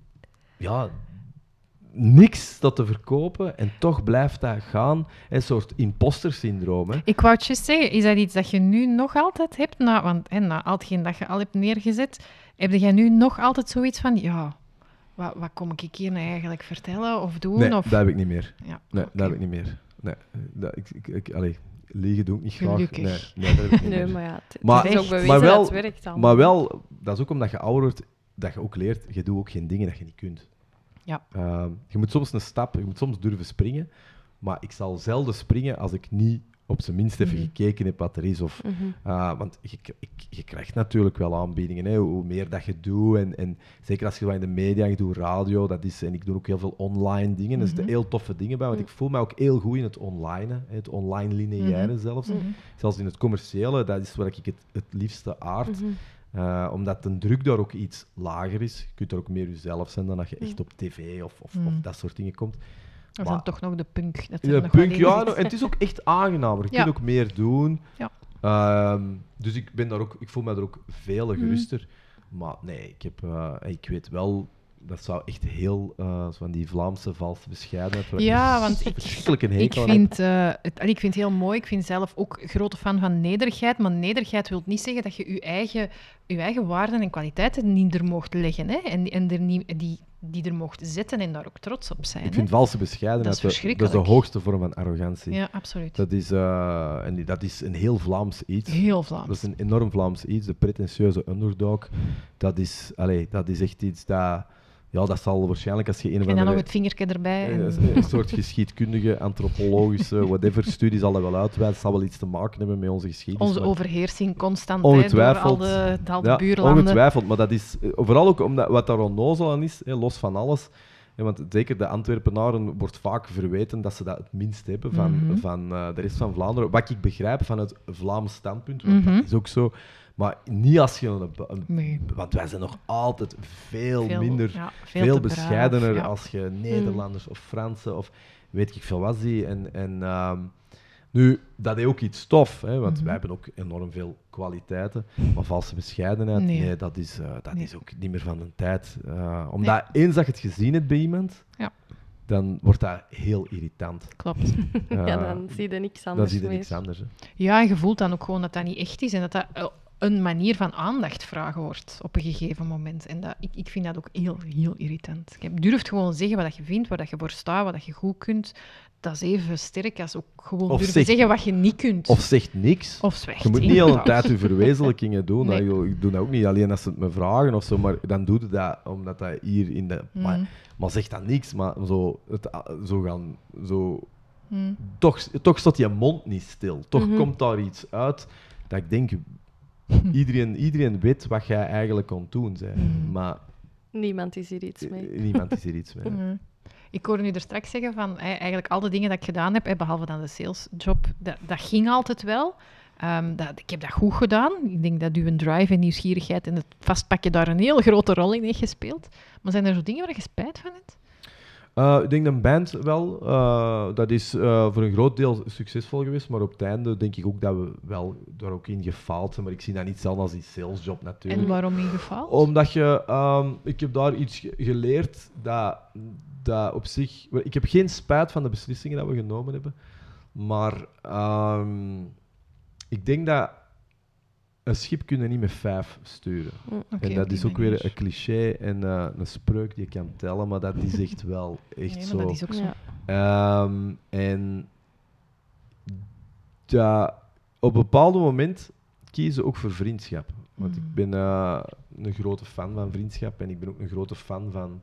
ja, niks dat te verkopen en toch blijft dat gaan. Een soort imposter-syndroom. hè. Ik wou het juist zeggen, is dat iets dat je nu nog altijd hebt? Na, want hè, na al hetgeen dat je al hebt neergezet, heb jij nu nog altijd zoiets van, ja, wat, wat kom ik hier nou eigenlijk vertellen of doen? Nee, of... dat heb ik niet meer. Ja, Nee, dat heb ik niet meer. Nee, dat, ik, ik, ik, allee, liegen doe ik niet graag. Gelukkig. Nee, nee, dat heb ik niet Nee, meer. maar ja, het, Maar- het is ook Echt. bewezen Maar wel- dat het werkt dan. Maar wel, dat is ook omdat je ouder wordt, dat je ook leert, je doet ook geen dingen dat je niet kunt. Ja. Ehm, je moet soms een stap, je moet soms durven springen, maar ik zal zelden springen als ik niet op zijn minst even Mhm. gekeken heb wat er is. Of, Mhm. ah, want je, ik, je krijgt natuurlijk wel aanbiedingen, hè, hoe meer dat je doet. En, en zeker als je zo in de media, je doet radio, dat is, en ik doe ook heel veel online dingen. Er zitten Mhm. heel toffe dingen bij, want ik voel me ook heel goed in het online, hè, het online lineaire zelfs. Zelfs in het commerciële, dat is waar ik het, het liefste aard. Eh, omdat de druk daar ook iets lager is. Je kunt er ook meer jezelf zijn dan dat je echt Mm. op tv of, of, Mm. of dat soort dingen komt. Is Maar- dan toch nog de punk. Dat Ja, nog punk, ja, nou, en het is ook echt aangenamer. Je Ja. kunt ook meer doen. Ja. Ehm, dus ik, ben daar ook, ik voel me daar ook veel Mhm. geruster. Maar nee, ik, heb, eh, ik weet wel, dat zou echt heel, zo van die Vlaamse valse bescheidenheid. Ja, ik want ik- verschrikkelijk een Ik vind, eh, het, ik vind het heel mooi. Ik vind zelf ook grote fan van nederigheid. Maar nederigheid wil niet zeggen dat je je eigen, je eigen waarden en kwaliteiten niet er mocht leggen. Hè? En, en er niet, die, die er mocht zetten en daar ook trots op zijn. Ik hè. vind valse bescheidenheid, Dat is de- dat is de verschrikkelijk. hoogste vorm van arrogantie. Ja, absoluut. Dat, is, eh, en dat is een heel Vlaams iets. Heel Vlaams. Dat is een enorm Vlaams iets, de pretentieuze underdog. Dat is, allee, dat is echt iets dat... Ja, dat zal waarschijnlijk als je een of en dan nog het vingertje erbij. eh, En... Een, een soort geschiedkundige, antropologische, whatever studie zal dat wel uitwijzen. Het zal wel iets te maken hebben met onze geschiedenis. Onze maar- overheersing constant hè, door Ongetwijfeld. al de, al de ja, buurlanden. ongetwijfeld, maar dat is eh, vooral ook omdat wat daar onnozel aan is, hè, los van alles. hè, want zeker de Antwerpenaren wordt vaak verweten dat ze dat het minst hebben van, Mhm. van eh, de rest van Vlaanderen. Wat ik begrijp van het Vlaams standpunt, want Mhm. dat is ook zo. Maar niet als je een, een- Nee. Want wij zijn nog altijd veel, Veel- minder, ja, veel, veel te braaf, bescheidener ja. als je Nederlanders of Fransen of weet ik veel wat zie. En, en ehm, nu, dat is ook iets tof, hè, want Mhm. wij hebben ook enorm veel kwaliteiten. Maar valse bescheidenheid, Nee. nee, dat, is, eh, dat Nee. is ook niet meer van de tijd. Eh, omdat eens dat je het gezien hebt bij iemand, Ja. dan wordt dat heel irritant. Klopt. Eh, ja, dan zie je niks dan anders zie je niks anders. Hè. Ja, en je voelt dan ook gewoon dat dat niet echt is en dat dat eh, een manier van aandacht vragen wordt op een gegeven moment. En dat, ik, ik vind dat ook heel, heel irritant. Je durft gewoon zeggen wat dat je vindt, waar dat je voor staat, wat dat je goed kunt. Dat is even sterk als ook gewoon Of durven zeg- zeggen wat je niet kunt. Of zegt niks. Of zwijgt. Je moet niet al een tijd je verwezenlijkingen doen. Nee. hè. Ik doe dat ook niet alleen als ze het me vragen of zo, maar dan doe je dat omdat dat hier in de. Mm. Maar, maar zeg dan niks, maar zo, het, zo gaan. Zo, Mm. toch, toch staat je mond niet stil. Toch Mhm. komt daar iets uit dat ik denk. Iedereen, iedereen weet wat jij eigenlijk het doen bent. Mhm. Maar Niemand is hier iets mee. eh, niemand is hier iets mee. Mm. Ik hoorde nu er straks zeggen van eigenlijk al de dingen dat ik gedaan heb, eh, behalve dan de salesjob, dat, dat ging altijd wel. Ehm, dat, ik heb dat goed gedaan. Ik denk dat uw drive en nieuwsgierigheid en het vastpakken daar een heel grote rol in heeft gespeeld. Maar zijn er zo dingen waar je spijt van hebt? Eh, ik denk een band wel. eh, dat is eh, voor een groot deel succesvol geweest, maar op het einde denk ik ook dat we wel daar ook in gefaald zijn. Maar ik zie dat niet zelf als die salesjob natuurlijk. En waarom in geval? Omdat je, ehm, ik heb daar iets ge- geleerd dat, dat op zich. Ik heb geen spijt van de beslissingen dat we genomen hebben, maar ehm, ik denk dat een schip kun je niet met vijf sturen. Oké, en dat is ook manier. weer een cliché en eh, een spreuk die je kan tellen, maar dat is echt wel echt Nee, zo. maar dat is ook zo. Ja. Ehm, en dat, op een bepaald moment kiezen ook voor vriendschap. Want Mm. ik ben eh, een grote fan van vriendschap en ik ben ook een grote fan van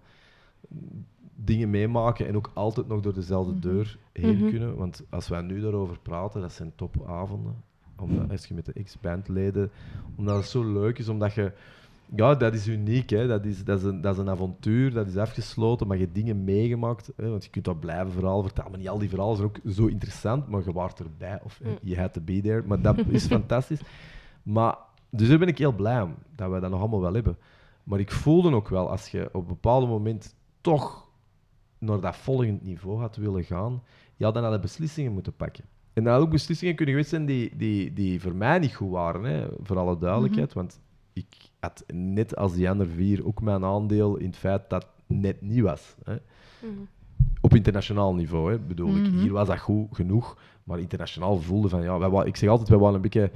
dingen meemaken en ook altijd nog door dezelfde Mhm. deur heen Mhm. kunnen. Want als wij nu daarover praten, dat zijn topavonden. Omdat, als je met de ex-bandleden, omdat het zo leuk is, omdat je... Ja, dat is uniek. Hè. Dat, is, dat, is een, dat is een avontuur, dat is afgesloten, maar je hebt dingen meegemaakt. Hè. Want je kunt dat blijven verhalen vertellen. Maar niet al die verhalen zijn ook zo interessant, maar je waart erbij. Of Mm. je had to be there. Maar dat is fantastisch. Maar, dus daar ben ik heel blij om, dat we dat nog allemaal wel hebben. Maar ik voelde ook wel, als je op een bepaald moment toch naar dat volgend niveau had willen gaan, ja, dan had je beslissingen moeten pakken. En dan had ook beslissingen kunnen geweest zijn die, die, die voor mij niet goed waren, hè, voor alle duidelijkheid. Want ik had net als die andere vier ook mijn aandeel in het feit dat het net niet was. Hè. Mhm. Op internationaal niveau, hè, bedoel ik. Mhm. Hier was dat goed genoeg, maar internationaal voelde van, ja, wij, ik zeg altijd, wij waren een beetje...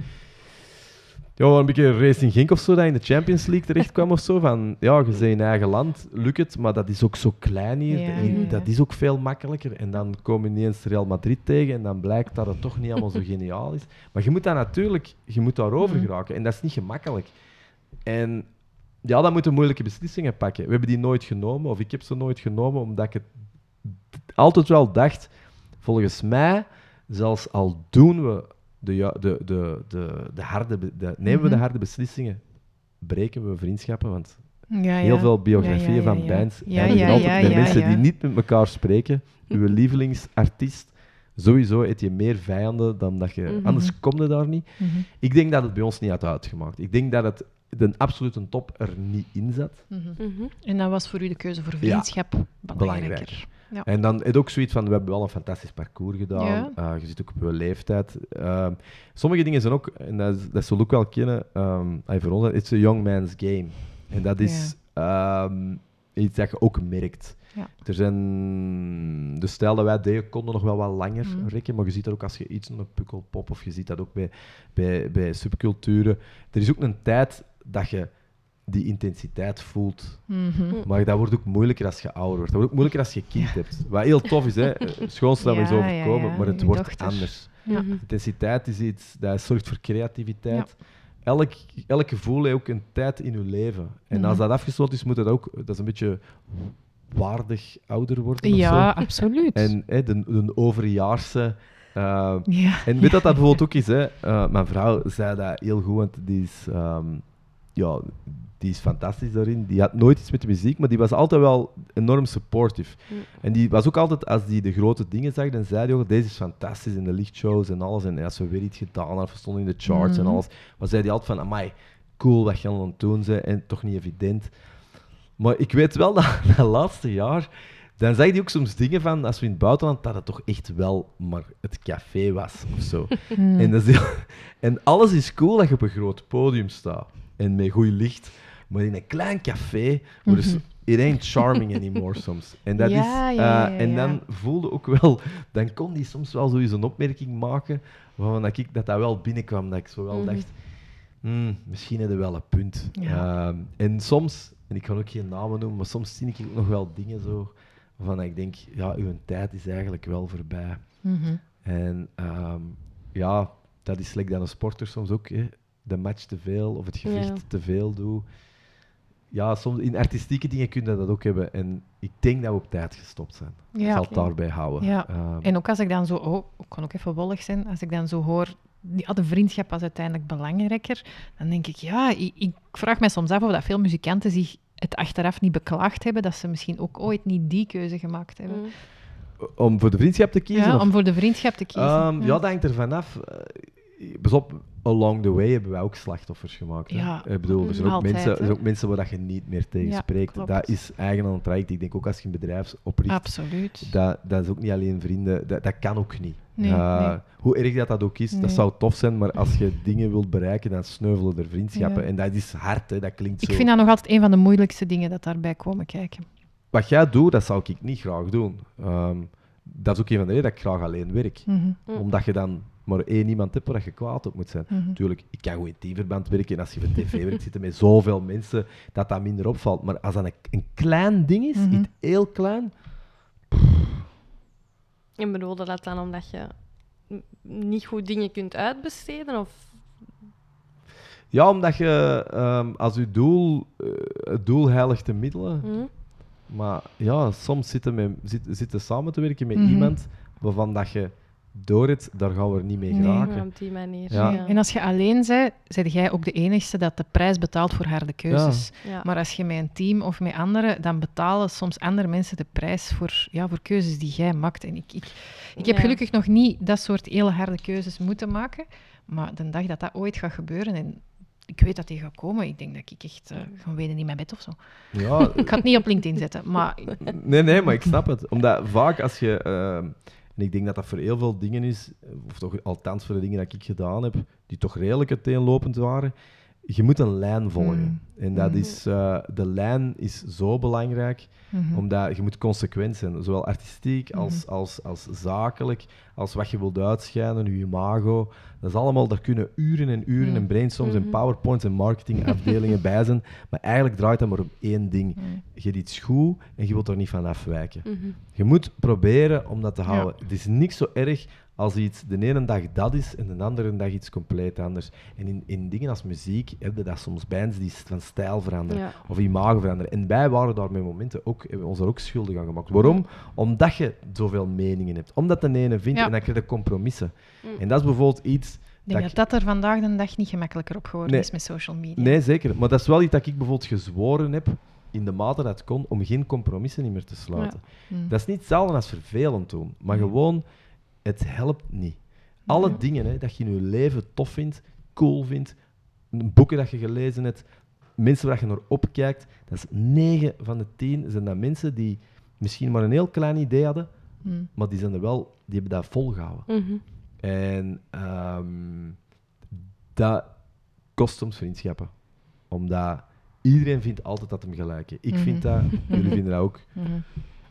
Ja, een beetje Racing Genk of zo, dat in de Champions League terecht kwam of zo. Van, ja, je bent in eigen land, lukt het, maar dat is ook zo klein hier. Ja, en ja, ja. Dat is ook veel makkelijker. En dan kom je ineens Real Madrid tegen en dan blijkt dat het toch niet allemaal zo geniaal is. Maar je moet daar natuurlijk, je moet daarover Mhm. geraken. En dat is niet gemakkelijk. En ja, dan moeten moeilijke beslissingen pakken. We hebben die nooit genomen, of ik heb ze nooit genomen, omdat ik het altijd wel dacht, volgens mij, zelfs al doen we de, ja- de, de, de, de harde, de, nemen we de Mhm. harde beslissingen, breken we vriendschappen, want Ja, heel ja. veel biografieën Ja, ja, van bands Ja, eindigen ja, altijd ja, met mensen ja. die niet met elkaar spreken. Uw lievelingsartiest, sowieso heb je meer vijanden dan dat je... Mhm. Anders kom je daar niet. Mhm, Ik denk dat het bij ons niet had uitgemaakt. Ik denk dat het de absolute top er niet in zat. En dan was voor u de keuze voor vriendschap belangrijker. Ja. En dan het ook zoiets van, we hebben wel een fantastisch parcours gedaan. Ja. Eh, je zit ook op je leeftijd. Ehm, sommige dingen zijn ook, en dat, is, dat zul je ook wel kennen, ay, voor ons, it's a young man's game. En dat is ehm, iets dat je ook merkt. Er zijn, de stijl dat wij deden, konden nog wel wat langer Mhm. rekken, maar je ziet dat ook als je iets een pukkelpop, of je ziet dat ook bij, bij, bij subculturen. Er is ook een tijd dat je die intensiteit voelt. Mhm. Maar dat wordt ook moeilijker als je ouder wordt. Dat wordt ook moeilijker als je kind hebt. Wat heel tof is, hè. Het schoonste dat we Ja, eens overkomen, ja, ja. maar het Je wordt dochter. anders. Ja. Mhm. Intensiteit is iets dat zorgt voor creativiteit. Elk, elk gevoel heeft ook een tijd in je leven. En Mhm. als dat afgesloten is, moet dat ook... Dat is een beetje waardig ouder worden of Ja, zo. absoluut. En hè, de, de overjaarse... eh, ja. en weet dat dat bijvoorbeeld ook is, hè? eh, mijn vrouw zei dat heel goed, want die is, ehm, ja, die is fantastisch daarin. Die had nooit iets met de muziek, maar die was altijd wel enorm supportive. Mm. En die was ook altijd, als die de grote dingen zag, dan zei hij ook, deze is fantastisch in de lichtshows en alles. En als we weer iets gedaan hadden, of we stonden in de charts en Mhm. alles, maar zei hij altijd van, amai, cool wat je aan het doen bent en toch niet evident. Maar ik weet wel dat dat laatste jaar, dan zag hij ook soms dingen van, als we in het buitenland, dat het toch echt wel maar het café was of zo. Mm. En, dat is heel- en alles is cool dat je op een groot podium staat en met goed licht. Maar in een klein café, wordt het zo- it ain't charming anymore soms. En, dat Ja, is, eh, ja, ja, en dan voelde ook wel, dan kon die soms wel zoiets een opmerking maken, waarvan dat ik dat, dat wel binnenkwam, dat ik zo wel Mhm. dacht, hmm, misschien heb je wel een punt. Ehm, en soms, en ik kan ook geen namen noemen, maar soms zie ik ook nog wel dingen zo, waarvan ik denk, ja, uw tijd is eigenlijk wel voorbij. Mhm. En ehm, ja, dat is slecht dan een sporter soms ook. Hè. De match te veel of het gewicht te veel doen. Ja, soms in artistieke dingen kun je dat ook hebben. En ik denk dat we op tijd gestopt zijn. ik Ja. zal het daarbij houden. Ja. Ehm, En ook als ik dan zo, oh, ik kan ook even wollig zijn, als ik dan zo hoor, ja, de vriendschap was uiteindelijk belangrijker, dan denk ik, ja, ik, ik vraag me soms af of dat veel muzikanten zich het achteraf niet beklaagd hebben, dat ze misschien ook ooit niet die keuze gemaakt hebben. Mhm. om voor de vriendschap te kiezen? Ja, of- om voor de vriendschap te kiezen. Ehm, ja. dat hangt er vanaf. Pas op, along the way hebben wij ook slachtoffers gemaakt. hè. Ja, ik bedoel, er zijn ook, altijd, mensen, er zijn ook mensen waar dat je niet meer tegen Ja, spreekt. klopt. Dat is eigen aan het traject. Ik denk ook als je een bedrijf opricht, Absoluut. Dat, dat is ook niet alleen vrienden, dat, dat kan ook niet. Nee, Eh, nee. Hoe erg dat, dat ook is, Nee. dat zou tof zijn, maar als je dingen wilt bereiken, dan sneuvelen er vriendschappen. Ja. En dat is hard, hè, dat klinkt Ik zo. vind dat nog altijd een van de moeilijkste dingen dat daarbij komen kijken. Wat jij doet, dat zou ik niet graag doen. Ehm, dat is ook een van de redenen dat ik graag alleen werk. Mhm, Mm. Omdat je dan maar één iemand hebt waar je kwaad op moet zijn. mhm. Natuurlijk, ik kan goed in teamverband werken en als je voor tv werkt, zitten met zoveel mensen, dat dat minder opvalt. Maar als dat een, een klein ding is, Mhm. iets heel klein, En bedoelde dat dan omdat je niet goed dingen kunt uitbesteden? Of... Ja, omdat je ehm, als je doel, eh, het doel heiligt de middelen. Hm? Maar ja, soms zitten, met, zit, zitten samen te werken met Mhm. iemand waarvan dat je door het, daar gaan we er niet mee geraken. Op die manier. Ja. Ja. En als je alleen bent, ben jij ook de enige dat de prijs betaalt voor harde keuzes. Ja. Maar als je met een team of met anderen, dan betalen soms andere mensen de prijs voor, ja, voor keuzes die jij maakt. En ik, ik, ik heb Ja. gelukkig nog niet dat soort hele harde keuzes moeten maken. Maar de dag dat dat ooit gaat gebeuren, en ik weet dat die gaat komen, ik denk dat ik echt uh, ga wenen in mijn bed of zo. Ja, Ik ga het niet op LinkedIn zetten, maar nee, nee, maar ik snap het. Omdat vaak als je... ehm, en ik denk dat dat voor heel veel dingen is, of toch althans voor de dingen die ik gedaan heb, die toch redelijk uiteenlopend waren, je moet een lijn volgen. En dat Mm. is, eh, de lijn is zo belangrijk, Mhm. omdat je moet consequent zijn. Zowel artistiek als, als, als zakelijk, als wat je wilt uitschijnen, je imago. Dat is allemaal, daar kunnen uren en uren Mm. en brainstorms en powerpoints en marketingafdelingen bij zijn. Maar eigenlijk draait dat maar om één ding. Mm. Je hebt iets goed en je wilt er niet van afwijken. Je moet proberen om dat te Ja. houden. Het is niks zo erg als iets de ene dag dat is en de andere dag iets compleet anders. En in, in dingen als muziek heb je dat soms bands die van stijl veranderen Ja. of imago veranderen. En wij waren daar met momenten ook, hebben we ons daar ook schuldig aan gemaakt. Waarom? Omdat je zoveel meningen hebt. Omdat de ene vindt Ja. en dan krijg je compromissen. Mm. En dat is bijvoorbeeld iets... ik denk dat dat dat er vandaag de dag niet gemakkelijker op geworden Nee. is met social media. Nee, zeker. Maar dat is wel iets dat ik bijvoorbeeld gezworen heb, in de mate dat het kon, om geen compromissen niet meer te sluiten. Mm. Dat is niet hetzelfde als vervelend doen, maar gewoon, het helpt niet. Alle dingen hè, dat je in je leven tof vindt, cool vindt, boeken dat je gelezen hebt, mensen waar je naar opkijkt, dat is 9 van de 10 zijn dat mensen die misschien maar een heel klein idee hadden, Mm. maar die zijn er wel, die hebben dat volgehouden. Mhm. En ehm, dat kost soms vriendschappen. Omdat iedereen vindt altijd dat hem gelijk is. Ik vind Mhm. dat, jullie vinden dat ook. Mhm.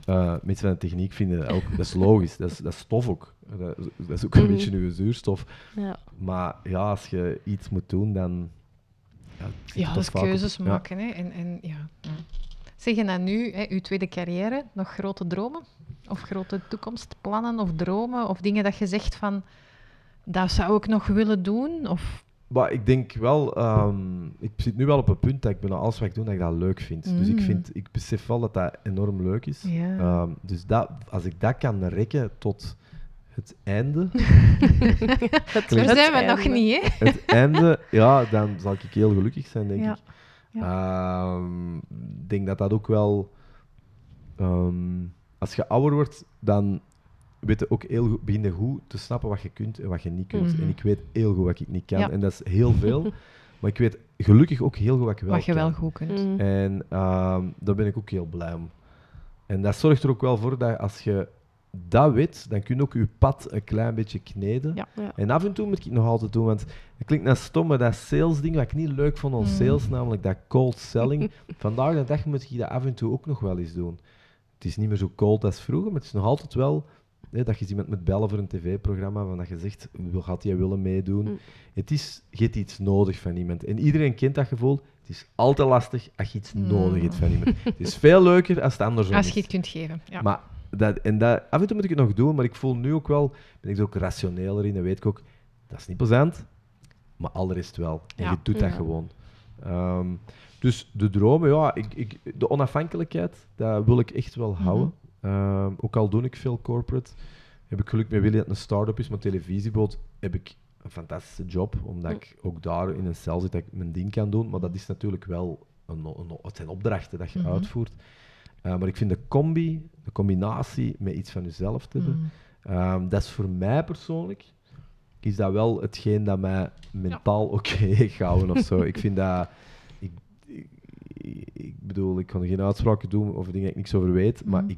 Eh, mensen van de techniek vinden dat ook. Dat is logisch, dat is, dat is tof ook. Dat, dat is ook een Mhm. beetje uw zuurstof. Ja. Maar ja, als je iets moet doen, dan. Ja, Ja, toch dat is vaak op- keuzes ja. maken. Hè. En, en, ja. Zeg je dan nu, hè, uw tweede carrière, nog grote dromen? Of grote toekomstplannen of dromen? Of dingen dat je zegt van, dat zou ik nog willen doen? Of, Maar ik denk wel, ehm, ik zit nu wel op een punt dat ik bijna alles wat ik doe, dat ik dat leuk vind. Dus ik, Mm. vind, ik besef wel dat dat enorm leuk is. Ja. Ehm, dus dat, als ik dat kan rekken tot het einde, Daar het zijn we nog niet, hè? het einde, ja, dan zal ik heel gelukkig zijn, denk Ja. ik. Ehm, Ik denk dat dat ook wel... ehm, als je ouder wordt, dan weet je ook heel goed, begin je goed te snappen wat je kunt en wat je niet kunt. Mhm. En ik weet heel goed wat ik niet kan. Ja. En dat is heel veel. maar ik weet gelukkig ook heel goed wat ik wel Wat je kan. wel goed kunt. Mhm. En ehm, daar ben ik ook heel blij om. En dat zorgt er ook wel voor dat als je dat weet, dan kun je ook je pad een klein beetje kneden. Ja. Ja. En af en toe moet ik het nog altijd doen, want het klinkt nou stom, maar dat sales-ding wat ik niet leuk vond aan Mm. sales, namelijk dat cold selling. Vandaag de dag moet ik dat af en toe ook nog wel eens doen. Het is niet meer zo cold als vroeger, maar het is nog altijd wel hè, dat je iemand moet bellen voor een tv-programma, van dat je zegt, wil, gaat jij willen meedoen? Mm. Het is, je hebt iets nodig van iemand. En iedereen kent dat gevoel. Het is altijd lastig als je iets Mm. nodig hebt van iemand. Het is veel leuker als het andersom Als je het kunt geven. Ja. Maar dat, en dat, af en toe moet ik het nog doen, maar ik voel nu ook wel, ben ik er ook rationeler in, dan weet ik ook, dat is niet plezant, maar al de rest wel. En Ja. je doet dat Ja. gewoon. Ehm, dus de dromen, ja, ik, ik, de onafhankelijkheid, dat wil ik echt wel Mhm. houden. Ehm, ook al doe ik veel corporate, heb ik geluk met Willy dat het een start-up is, maar televisieboot heb ik een fantastische job, omdat ik ook daar in een cel zit dat ik mijn ding kan doen, maar dat is natuurlijk wel, een, een, het zijn opdrachten dat je Mhm. uitvoert. Uh, maar ik vind de combi, de combinatie met iets van jezelf te hebben, Mm. ehm, dat is voor mij persoonlijk, is dat wel hetgeen dat mij mentaal oké heeft gehouden of zo. ik vind dat, ik, ik, ik bedoel, ik kan geen uitspraken doen over dingen die ik niks over weet, maar Mhm. ik,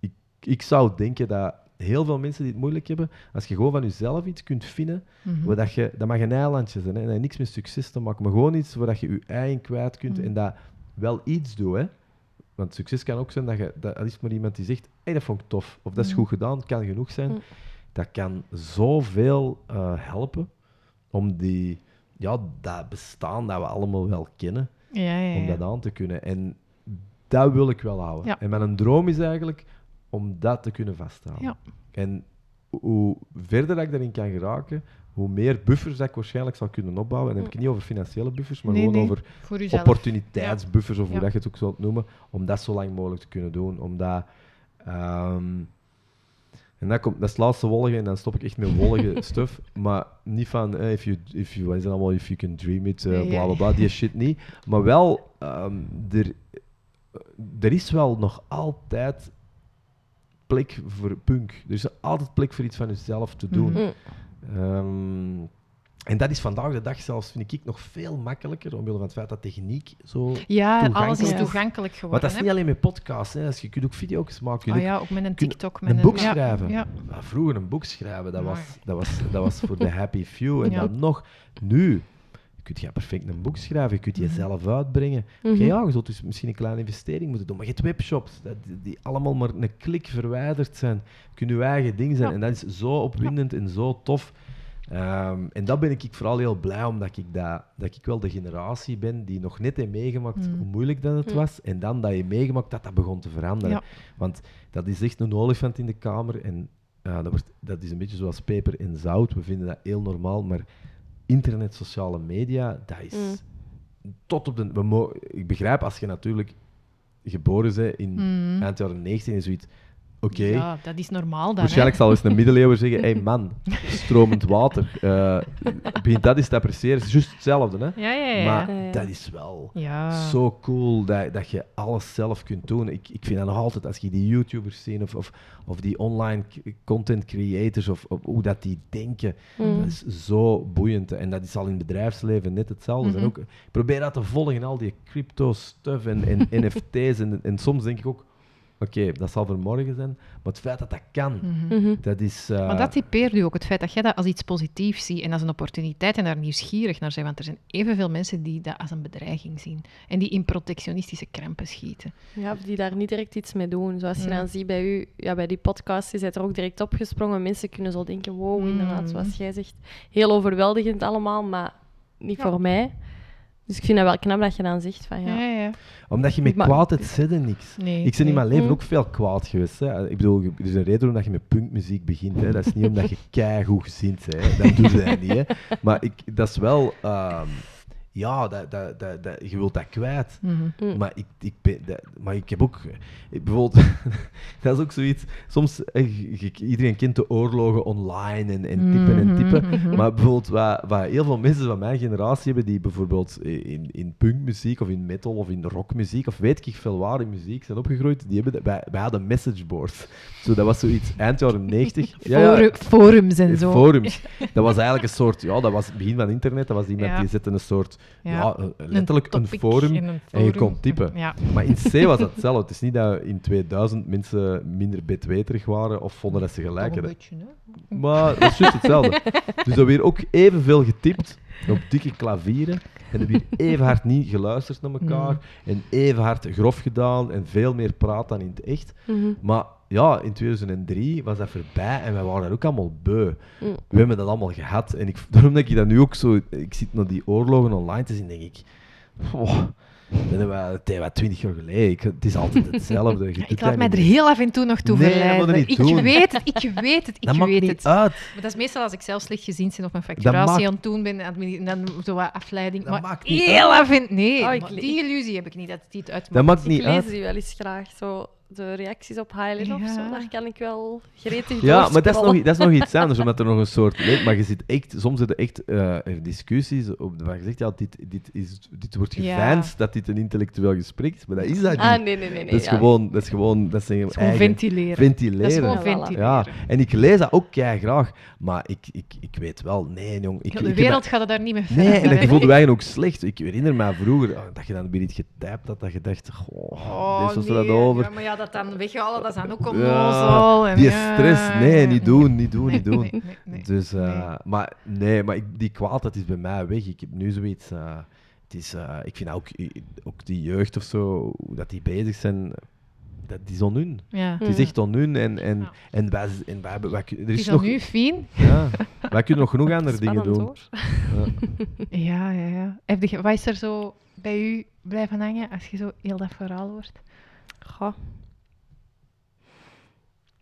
ik, ik zou denken dat heel veel mensen die het moeilijk hebben, als je gewoon van jezelf iets kunt vinden, waar dat, je, dat mag een eilandje zijn, hè, en niks met succes te maken, maar gewoon iets waar dat je je ei in kwijt kunt Mhm. en dat wel iets doet. Hè. Want succes kan ook zijn dat je, dat, dat is maar iemand die zegt, hey, dat vond ik tof, of dat is Mhm. goed gedaan, kan genoeg zijn. Mhm. Dat kan zoveel eh, helpen om die, ja, dat bestaan dat we allemaal wel kennen, Ja, ja, om dat aan te kunnen. En dat wil ik wel houden. En mijn droom is eigenlijk om dat te kunnen vasthouden. Ja. En hoe verder dat ik daarin kan geraken, hoe meer buffers dat ik waarschijnlijk zal kunnen opbouwen. En dan heb ik het niet over financiële buffers, maar Nee, gewoon nee, over opportuniteitsbuffers, of hoe dat je het ook zult noemen, om dat zo lang mogelijk te kunnen doen. Omdat... ehm, en dat, komt, dat is het laatste wollige en dan stop ik echt met wollige stuff. Maar niet van, eh, if you, if you, wat is dat allemaal, if you can dream it, ja, bla bla die shit niet. Maar wel, ehm, er, er is wel nog altijd plek voor punk. Er is altijd plek voor iets van jezelf te doen. Mhm. Mm. Ehm, en dat is vandaag de dag zelfs, vind ik, nog veel makkelijker, omwille van het feit dat techniek zo... Ja, alles is toegankelijk geworden. dat is niet alleen met podcasts, hè. Als je kunt ook video's maken. Je Oh ja, ook met een TikTok. Met een boek ja, schrijven. Ja. Vroeger een boek schrijven, dat was, dat was, dat was voor de happy few. En dan nog, nu, kunt je perfect een boek schrijven, je kunt Mhm. jezelf uitbrengen. Oké, Mhm. ja, je zult dus misschien een kleine investering moeten doen, maar je hebt webshops dat, die- allemaal maar een klik verwijderd zijn. Kunt je eigen ding zijn Ja. en dat is zo opwindend en zo tof. Ehm, en dat ben ik vooral heel blij omdat ik, dat, dat ik wel de generatie ben die nog net heeft meegemaakt Mm. hoe moeilijk dat het Mm. was. En dan dat je meegemaakt dat dat begon te veranderen. Ja. Want dat is echt een olifant in de kamer. En ja, dat, wordt, dat is een beetje zoals peper en zout. We vinden dat heel normaal. Maar internet, sociale media, dat is Mm. tot op de... We mo- ik begrijp als je natuurlijk geboren bent in Mhm. eind jaren 90 en zoiets. Oké. Ja, dat is normaal dan. Waarschijnlijk zal eens een middeleeuwer zeggen: hé hey man, stromend water. eh, begint dat eens te appreciëren. Het is juist hetzelfde, hè? Ja, ja, ja. Maar Ja, ja. dat is wel ja. zo cool dat, dat je alles zelf kunt doen. Ik, ik vind dat nog altijd, als je die YouTubers ziet of, of, of die online content creators, of, of hoe dat die denken, Mm. dat is zo boeiend. En dat is al in het bedrijfshet net hetzelfde. En ook, ik probeer dat te volgen, al die crypto stuff en, en NFT's. En, en soms denk ik ook, oké, dat zal voor morgen zijn. Maar het feit dat dat kan, Mhm. Mhm. dat is... eh, Maar dat typeert u ook, het feit dat jij dat als iets positiefs ziet en als een opportuniteit en daar nieuwsgierig naar zijn. Want er zijn evenveel mensen die dat als een bedreiging zien en die in protectionistische krampen schieten. Ja, die daar niet direct iets mee doen. Zoals je Ja. dan ziet bij u, ja, bij die podcast, je bent er ook direct opgesprongen. Mensen kunnen zo denken, wow, inderdaad, Mm. zoals jij zegt. Heel overweldigend allemaal, maar niet Ja. voor mij. Dus ik vind dat wel knap dat je dan zegt van, ja. Ja, ja. Omdat je met Maar- kwaadheid zit er niks. Nee. Ik ben in mijn leven Mm. ook veel kwaad geweest. Hè. Ik bedoel, er is een reden waarom dat je met punkmuziek begint. Hè. Dat is niet omdat je keigoed zint. Hè. Dat doe je niet. Hè. Maar ik, dat is wel... ehm, ja, dat, dat, dat, dat, je wilt dat kwijt. Mhm. Mm. Maar ik, ik, ben, dat- maar ik heb ook... Ik, bijvoorbeeld, dat is ook zoiets... Soms, eh, iedereen kent de oorlogen online en, en typen en Mhm, typen. mhm. Maar bijvoorbeeld, wat, wat heel veel mensen van mijn generatie hebben, die bijvoorbeeld in, in punkmuziek of in metal of in rockmuziek, of weet ik veel waar in muziek zijn opgegroeid, die hebben, dat- wij, wij hadden messageboards. Zo, dat was zoiets eind jaren 90. Foru- forums en zo. Forums. Dat was eigenlijk een soort, ja, dat was het begin van internet. Dat was iemand Ja. die zette een soort, ja, eh, Een letterlijk een, forum. en je kon typen. Ja. Maar in C was dat hetzelfde. Het is niet dat in 2000 mensen minder bedweterig waren of vonden dat ze gelijk hadden. beetje, hè? Maar dat is juist hetzelfde. Dus dat weer ook evenveel getypt op dikke klavieren. En er weer even hard niet geluisterd naar elkaar. Mm. En even hard grof gedaan. En veel meer praat dan in het echt. Mhm. Maar ja, in 2003 was dat voorbij en wij waren daar ook allemaal beu. Mm. We hebben dat allemaal gehad. En ik, daarom denk ik dat nu ook zo... Ik zit naar die oorlogen online te zien, denk ik... Oh, dat hebben we, twintig jaar geleden. Ik, het is altijd hetzelfde. Je Ik laat mij niet er heel af en toe nog toe Nee, verleiden. niet ik doen. weet het, ik weet het, ik Dat maakt weet niet het. uit. Maar dat is meestal als ik zelf slecht gezien ben of een facturatie maakt- aan het doen ben en dan zo wat afleiding. Dat maar maakt niet heel af en Nee, Oh, ik die illusie heb ik niet dat het iets uitmaakt. Dat maakt Ik niet lees uit. die wel eens graag, zo de reacties op Highland of zo. Daar kan ik wel gretig Ja, maar dat is, nog, dat is nog iets anders, omdat er nog een soort... Nee, maar je zit echt... Soms zitten echt eh, discussies op waar je zegt, ja, dit, dit, is, dit wordt Ja. geveinsd dat dit een intellectueel gesprek is, maar dat is dat niet. Ah, nee, nee, nee. nee dat is ja. gewoon... Dat is gewoon... Dat is Het gewoon eigen- ventileren. ventileren. Dat is gewoon ventileren. Ja, en ik lees dat ook kei graag, maar ik, ik, ik weet wel, nee, jong. Ik, de heb wereld gaat er daar niet mee dat- Nee, verder, en hè. ik voelde mij ook slecht. Ik herinner me vroeger oh, dat je dan weer iets getypt had, dat je dacht, goh, Oh, dit was er nee, dan over. Ja, maar ja, dat dan weghalen, dat is dan ook Ja, onnozel. en die ja, stress, nee, niet doen, niet doen, niet doen. Nee, nee, nee. Dus, eh, Nee. maar nee, maar ik, die kwaadheid is bij mij weg. Ik heb nu zoiets. eh, het is, eh, ik vind ook, ook die jeugd of zo, hoe dat die bezig zijn, dat is onhun. Ja. Het is echt onhun en, en, Ja. en, wij, en wij, hebben- wij, kun- er Het is is nog, nu fijn. ja, wij kunnen nog genoeg andere dingen doen. hoor. Ja. Ja, ja, ja. Heb je, wat is er zo bij u blijven hangen als je zo heel dat verhaal hoort? Goh.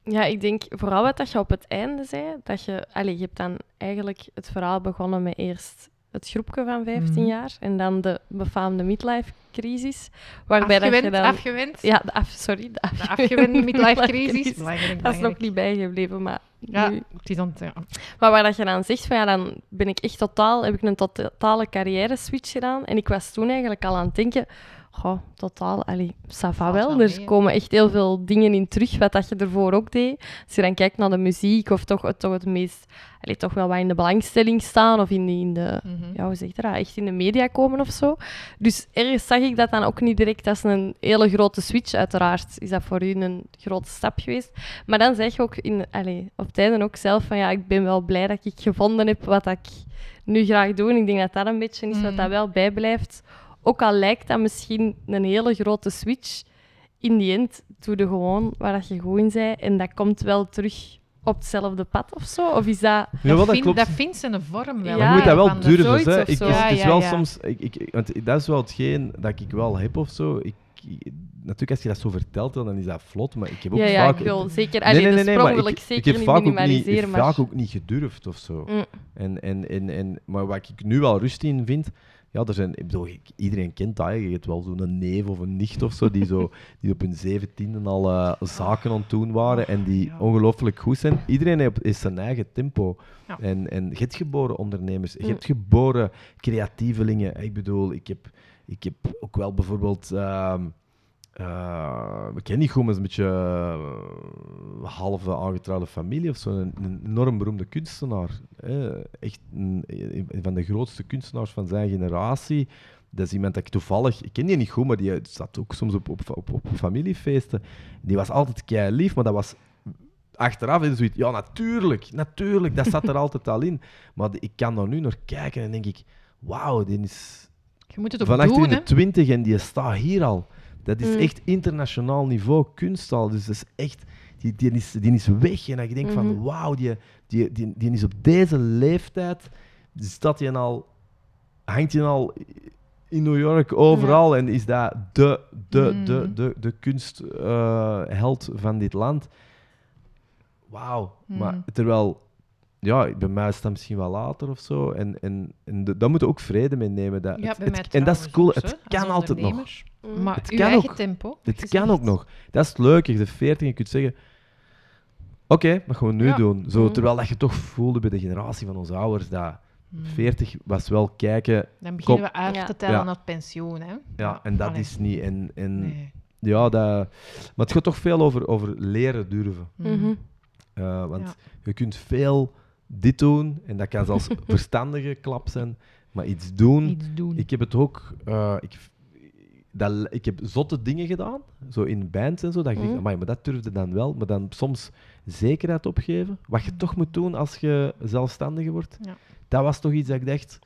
Ja, ik denk vooral wat dat je op het einde zei, dat je, allez, je hebt dan eigenlijk het verhaal begonnen met eerst het groepje van 15 Mhm. jaar en dan de befaamde midlife-crisis. Waarbij Afgewend, dat je dan... afgewend. Ja, de af, sorry, de midlife-crisis. Dat is nog niet bijgebleven, maar Ja, nu... het ja. Maar waar dat je dan zegt van ja, dan ben ik echt totaal, heb ik een totale carrière switch gedaan. En ik was toen eigenlijk al aan het denken, goh, totaal, allee, Valt wel. Er komen echt heel veel dingen in terug, wat dat je ervoor ook deed. Als je dan kijkt naar de muziek, of toch, toch het meest, allee, toch wel wat in de belangstelling staan, of in, die- in de, Mhm. ja, hoe zeg je dat, echt in de media komen of zo. Dus ergens zag ik dat dan ook niet direct als een hele grote switch. Uiteraard is dat voor u een grote stap geweest. Maar dan zeg je ook in, allee, op tijden ook zelf van ja, ik ben wel blij dat ik gevonden heb wat ik nu graag doe. En ik denk dat dat een beetje is wat Mm. dat wel bijblijft. Ook al lijkt dat misschien een hele grote switch, in die end doe je gewoon waar dat je goed in bent. En dat komt wel terug op hetzelfde pad of zo. Of is dat... Jawel, dat vind- klopt. dat vindt zijn vorm wel. Ja, Maar je moet dat wel durven. Hè. Ik, het Ja, is ja, wel ja. soms... Ik, ik, want dat is wel hetgeen dat ik wel heb of zo. Ik, natuurlijk, als je dat zo vertelt, dan is dat vlot. Maar ik heb ook Ja, ja, vaak... ik wil zeker... Nee, Allee, nee, nee, de nee, sprong maar wil ik, ik, zeker heb niet vaak ook niet, ik maar... vaak ook niet gedurfd of zo. Mm. En, en, en, en, maar wat ik nu wel rust in vind, ja, er zijn, ik bedoel, iedereen kent dat. hè. Je hebt wel zo'n neef of een nicht of zo, die, zo, die op hun zeventiende al eh, zaken aan het doen waren en die Ja. ongelooflijk goed zijn. Iedereen heeft is zijn eigen tempo. Ja. En, en je hebt geboren ondernemers, je Mm. hebt geboren creatievelingen. Ik bedoel, ik heb, ik heb ook wel bijvoorbeeld... ehm eh, ik ken niet goed, maar het is een beetje eh, halve aangetrouwde familie of zo. Een, een enorm beroemde kunstenaar. hè. Echt een, een van de grootste kunstenaars van zijn generatie. Dat is iemand dat ik toevallig... Ik ken die niet goed, maar die zat ook soms op, op, op, op familiefeesten. Die was altijd kei lief, maar dat was... Achteraf is zoiets... Ja, natuurlijk, natuurlijk. Dat zat er altijd al in. Maar die- ik kan daar nu naar kijken en denk ik... Wauw, die is Je moet het ook van doen, in de twintig en die staat hier al. Dat is Mm. echt internationaal niveau kunst al. Dus dat is echt, die, die, is, die is weg. En dat je denkt van, Mhm. wauw, die, die, die, die is op deze leeftijd, staat hij al, hangt hij al in New York overal en is dat de, de, Mm. de, de, de kunstheld van dit land. Wauw. Maar Mm. terwijl, ja, bij mij is dat misschien wel later of zo. En, en, en daar moeten we ook vrede mee nemen. Dat Ja, het- bij het- mij en dat is cool. Het kan altijd nog. Mm. Maar Het uw kan eigen ook. tempo. Het is kan ook nog. Dat is het leuke. Je bent 40 en je kunt zeggen... Oké, wat gaan we nu Ja. doen? Zo, Mhm. terwijl dat je toch voelde bij de generatie van onze ouders dat Hmm. 40 was wel kijken... Dan beginnen Kom. we uit Ja. te tellen Ja. naar het pensioen, hè. Ja, en dat allee. is niet... En, en, Nee. ja, dat, maar het gaat toch veel over, over leren durven. Hmm. Mhm. Eh, want Ja. je kunt veel dit doen, en dat kan zelfs verstandige klap zijn, maar iets doen... Iets doen. Ik heb het ook... eh, ik, dat, ik heb zotte dingen gedaan, zo in bands en zo, dat je Mhm. denkt, amai, maar dat durfde dan wel. Maar dan soms zekerheid opgeven, wat je toch moet doen als je zelfstandige wordt. Ja. Dat was toch iets dat ik dacht...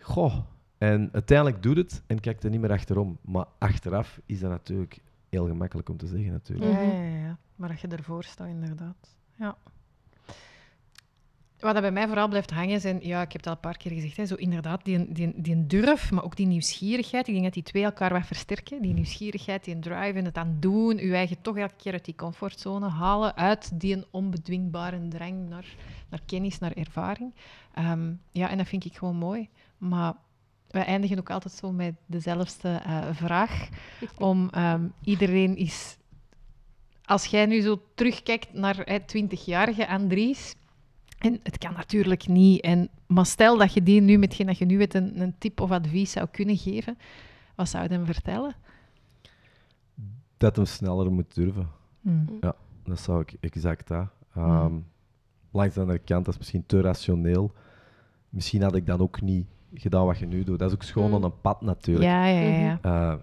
Goh. En uiteindelijk doet het en kijkt er niet meer achterom. Maar achteraf is dat natuurlijk heel gemakkelijk om te zeggen, natuurlijk. Ja, Mhm. ja, ja, ja. Maar dat je ervoor staat, inderdaad. Ja. Wat bij mij vooral blijft hangen zijn, ja, ik heb het al een paar keer gezegd, hè, zo inderdaad, die, die, die durf, maar ook die nieuwsgierigheid. Ik denk dat die twee elkaar wat versterken. Die nieuwsgierigheid, die drive en het aan doen, je eigen toch elke keer uit die comfortzone halen, uit die onbedwingbare drang naar, naar kennis, naar ervaring. Ehm, ja, en dat vind ik gewoon mooi. Maar wij eindigen ook altijd zo met dezelfde eh, vraag. Om ehm, iedereen is. Als jij nu zo terugkijkt naar 20-jarige Andries. En het kan natuurlijk niet. En, maar stel dat je die nu, met dat je nu weet, een, een tip of advies zou kunnen geven. Wat zou je hem vertellen? Dat hem sneller moet durven. Hmm. Dat zou ik exact dat. Ehm, Langs de andere kant, dat is misschien te rationeel. Misschien had ik dan ook niet gedaan wat je nu doet. Dat is ook gewoon Mm. aan een pad natuurlijk. Ja, ja, ja. ja. Eh,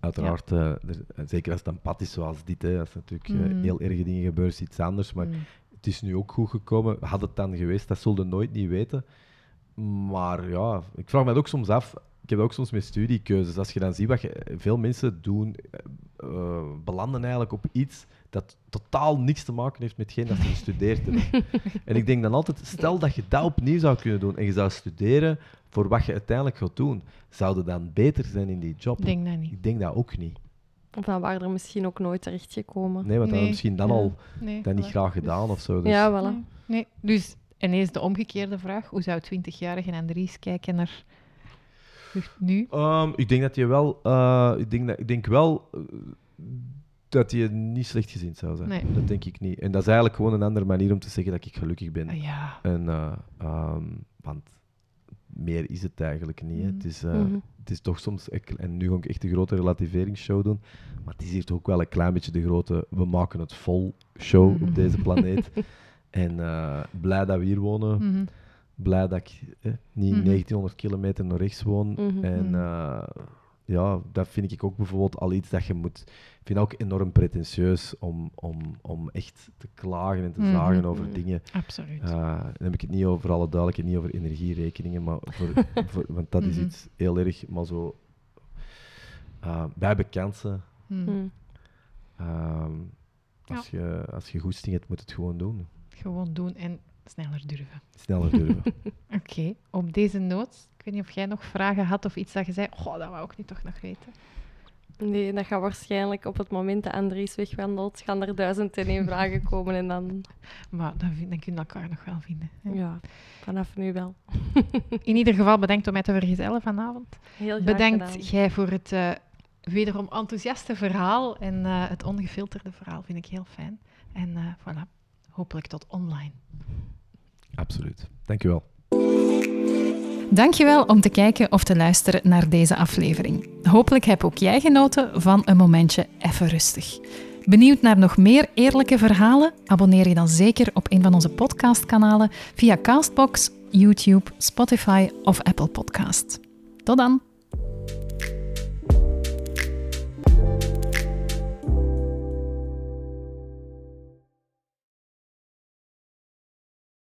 uiteraard, eh, er- zeker als het een pad is zoals dit, hè, als er natuurlijk eh, heel erge dingen gebeuren, is iets anders. Maar Hmm. Het is nu ook goed gekomen. Had het dan geweest, dat zullen we nooit niet weten. Maar ja, ik vraag me dat ook soms af. Ik heb dat ook soms met studiekeuzes. Als je dan ziet wat je, veel mensen doen, eh, belanden eigenlijk op iets dat totaal niks te maken heeft met hetgeen dat ze gestudeerd hebben. en ik denk dan altijd, stel dat je dat opnieuw zou kunnen doen en je zou studeren voor wat je uiteindelijk gaat doen, zou je dan beter zijn in die job? Ik denk dat niet. Ik denk dat ook niet. Of dan waren er misschien ook nooit terechtgekomen. Nee, want dan Nee, misschien dan ja. al Nee, dat niet voilà. graag gedaan of zo. Dus. Ja, voilà. Nee. nee. Dus ineens de omgekeerde vraag. Hoe zou 20-jarige Andries kijken naar nu? Ehm, ik denk dat je wel, eh, ik, denk dat, ik denk wel eh, dat je niet slecht gezien zou zijn. Nee. Dat denk ik niet. En dat is eigenlijk gewoon een andere manier om te zeggen dat ik gelukkig ben. Ah, ja. En, eh, ehm, want meer is het eigenlijk niet. hè. Mhm. Het, is, eh, Mhm. het is toch soms, en nu ga ik echt een grote relativeringsshow doen, maar het is hier toch ook wel een klein beetje de grote, we maken het vol show Mhm. op deze planeet. en eh, blij dat we hier wonen. Mhm. Blij dat ik eh, niet Mhm. 1900 kilometer naar rechts woon. Mhm. En Mhm. Ja, dat vind ik ook bijvoorbeeld al iets dat je moet... Ik vind het ook enorm pretentieus om, om, om echt te klagen en te Mhm. zagen over dingen. Absoluut. Eh, dan heb ik het niet over alle duidelijkheid, niet over energierekeningen, maar voor, voor, want dat is Mhm. iets heel erg, maar zo eh, bij. Mhm. Mm. ehm, als, je, als je goesting hebt, moet het gewoon doen. Gewoon doen en sneller durven. Sneller durven. Oké, op deze noot, weet niet of jij nog vragen had of iets dat je zei, goh, dat wou ik niet toch nog weten. Nee, dat gaat waarschijnlijk op het moment dat Andries wegwandelt, gaan er duizend en één vragen komen en dan, Maar dan, vind- dan kunnen we elkaar nog wel vinden. hè. ja, vanaf nu wel. In ieder geval bedankt om mij te vergezellen vanavond. Heel graag Bedankt gedaan. jij voor het eh, wederom enthousiaste verhaal en eh, het ongefilterde verhaal vind ik heel fijn. En eh, voilà, hopelijk tot online. Absoluut. Dankjewel. Dankjewel om te kijken of te luisteren naar deze aflevering. Hopelijk heb ook jij genoten van een momentje even rustig. Benieuwd naar nog meer eerlijke verhalen? Abonneer je dan zeker op een van onze podcastkanalen via Castbox, YouTube, Spotify of Apple Podcast. Tot dan!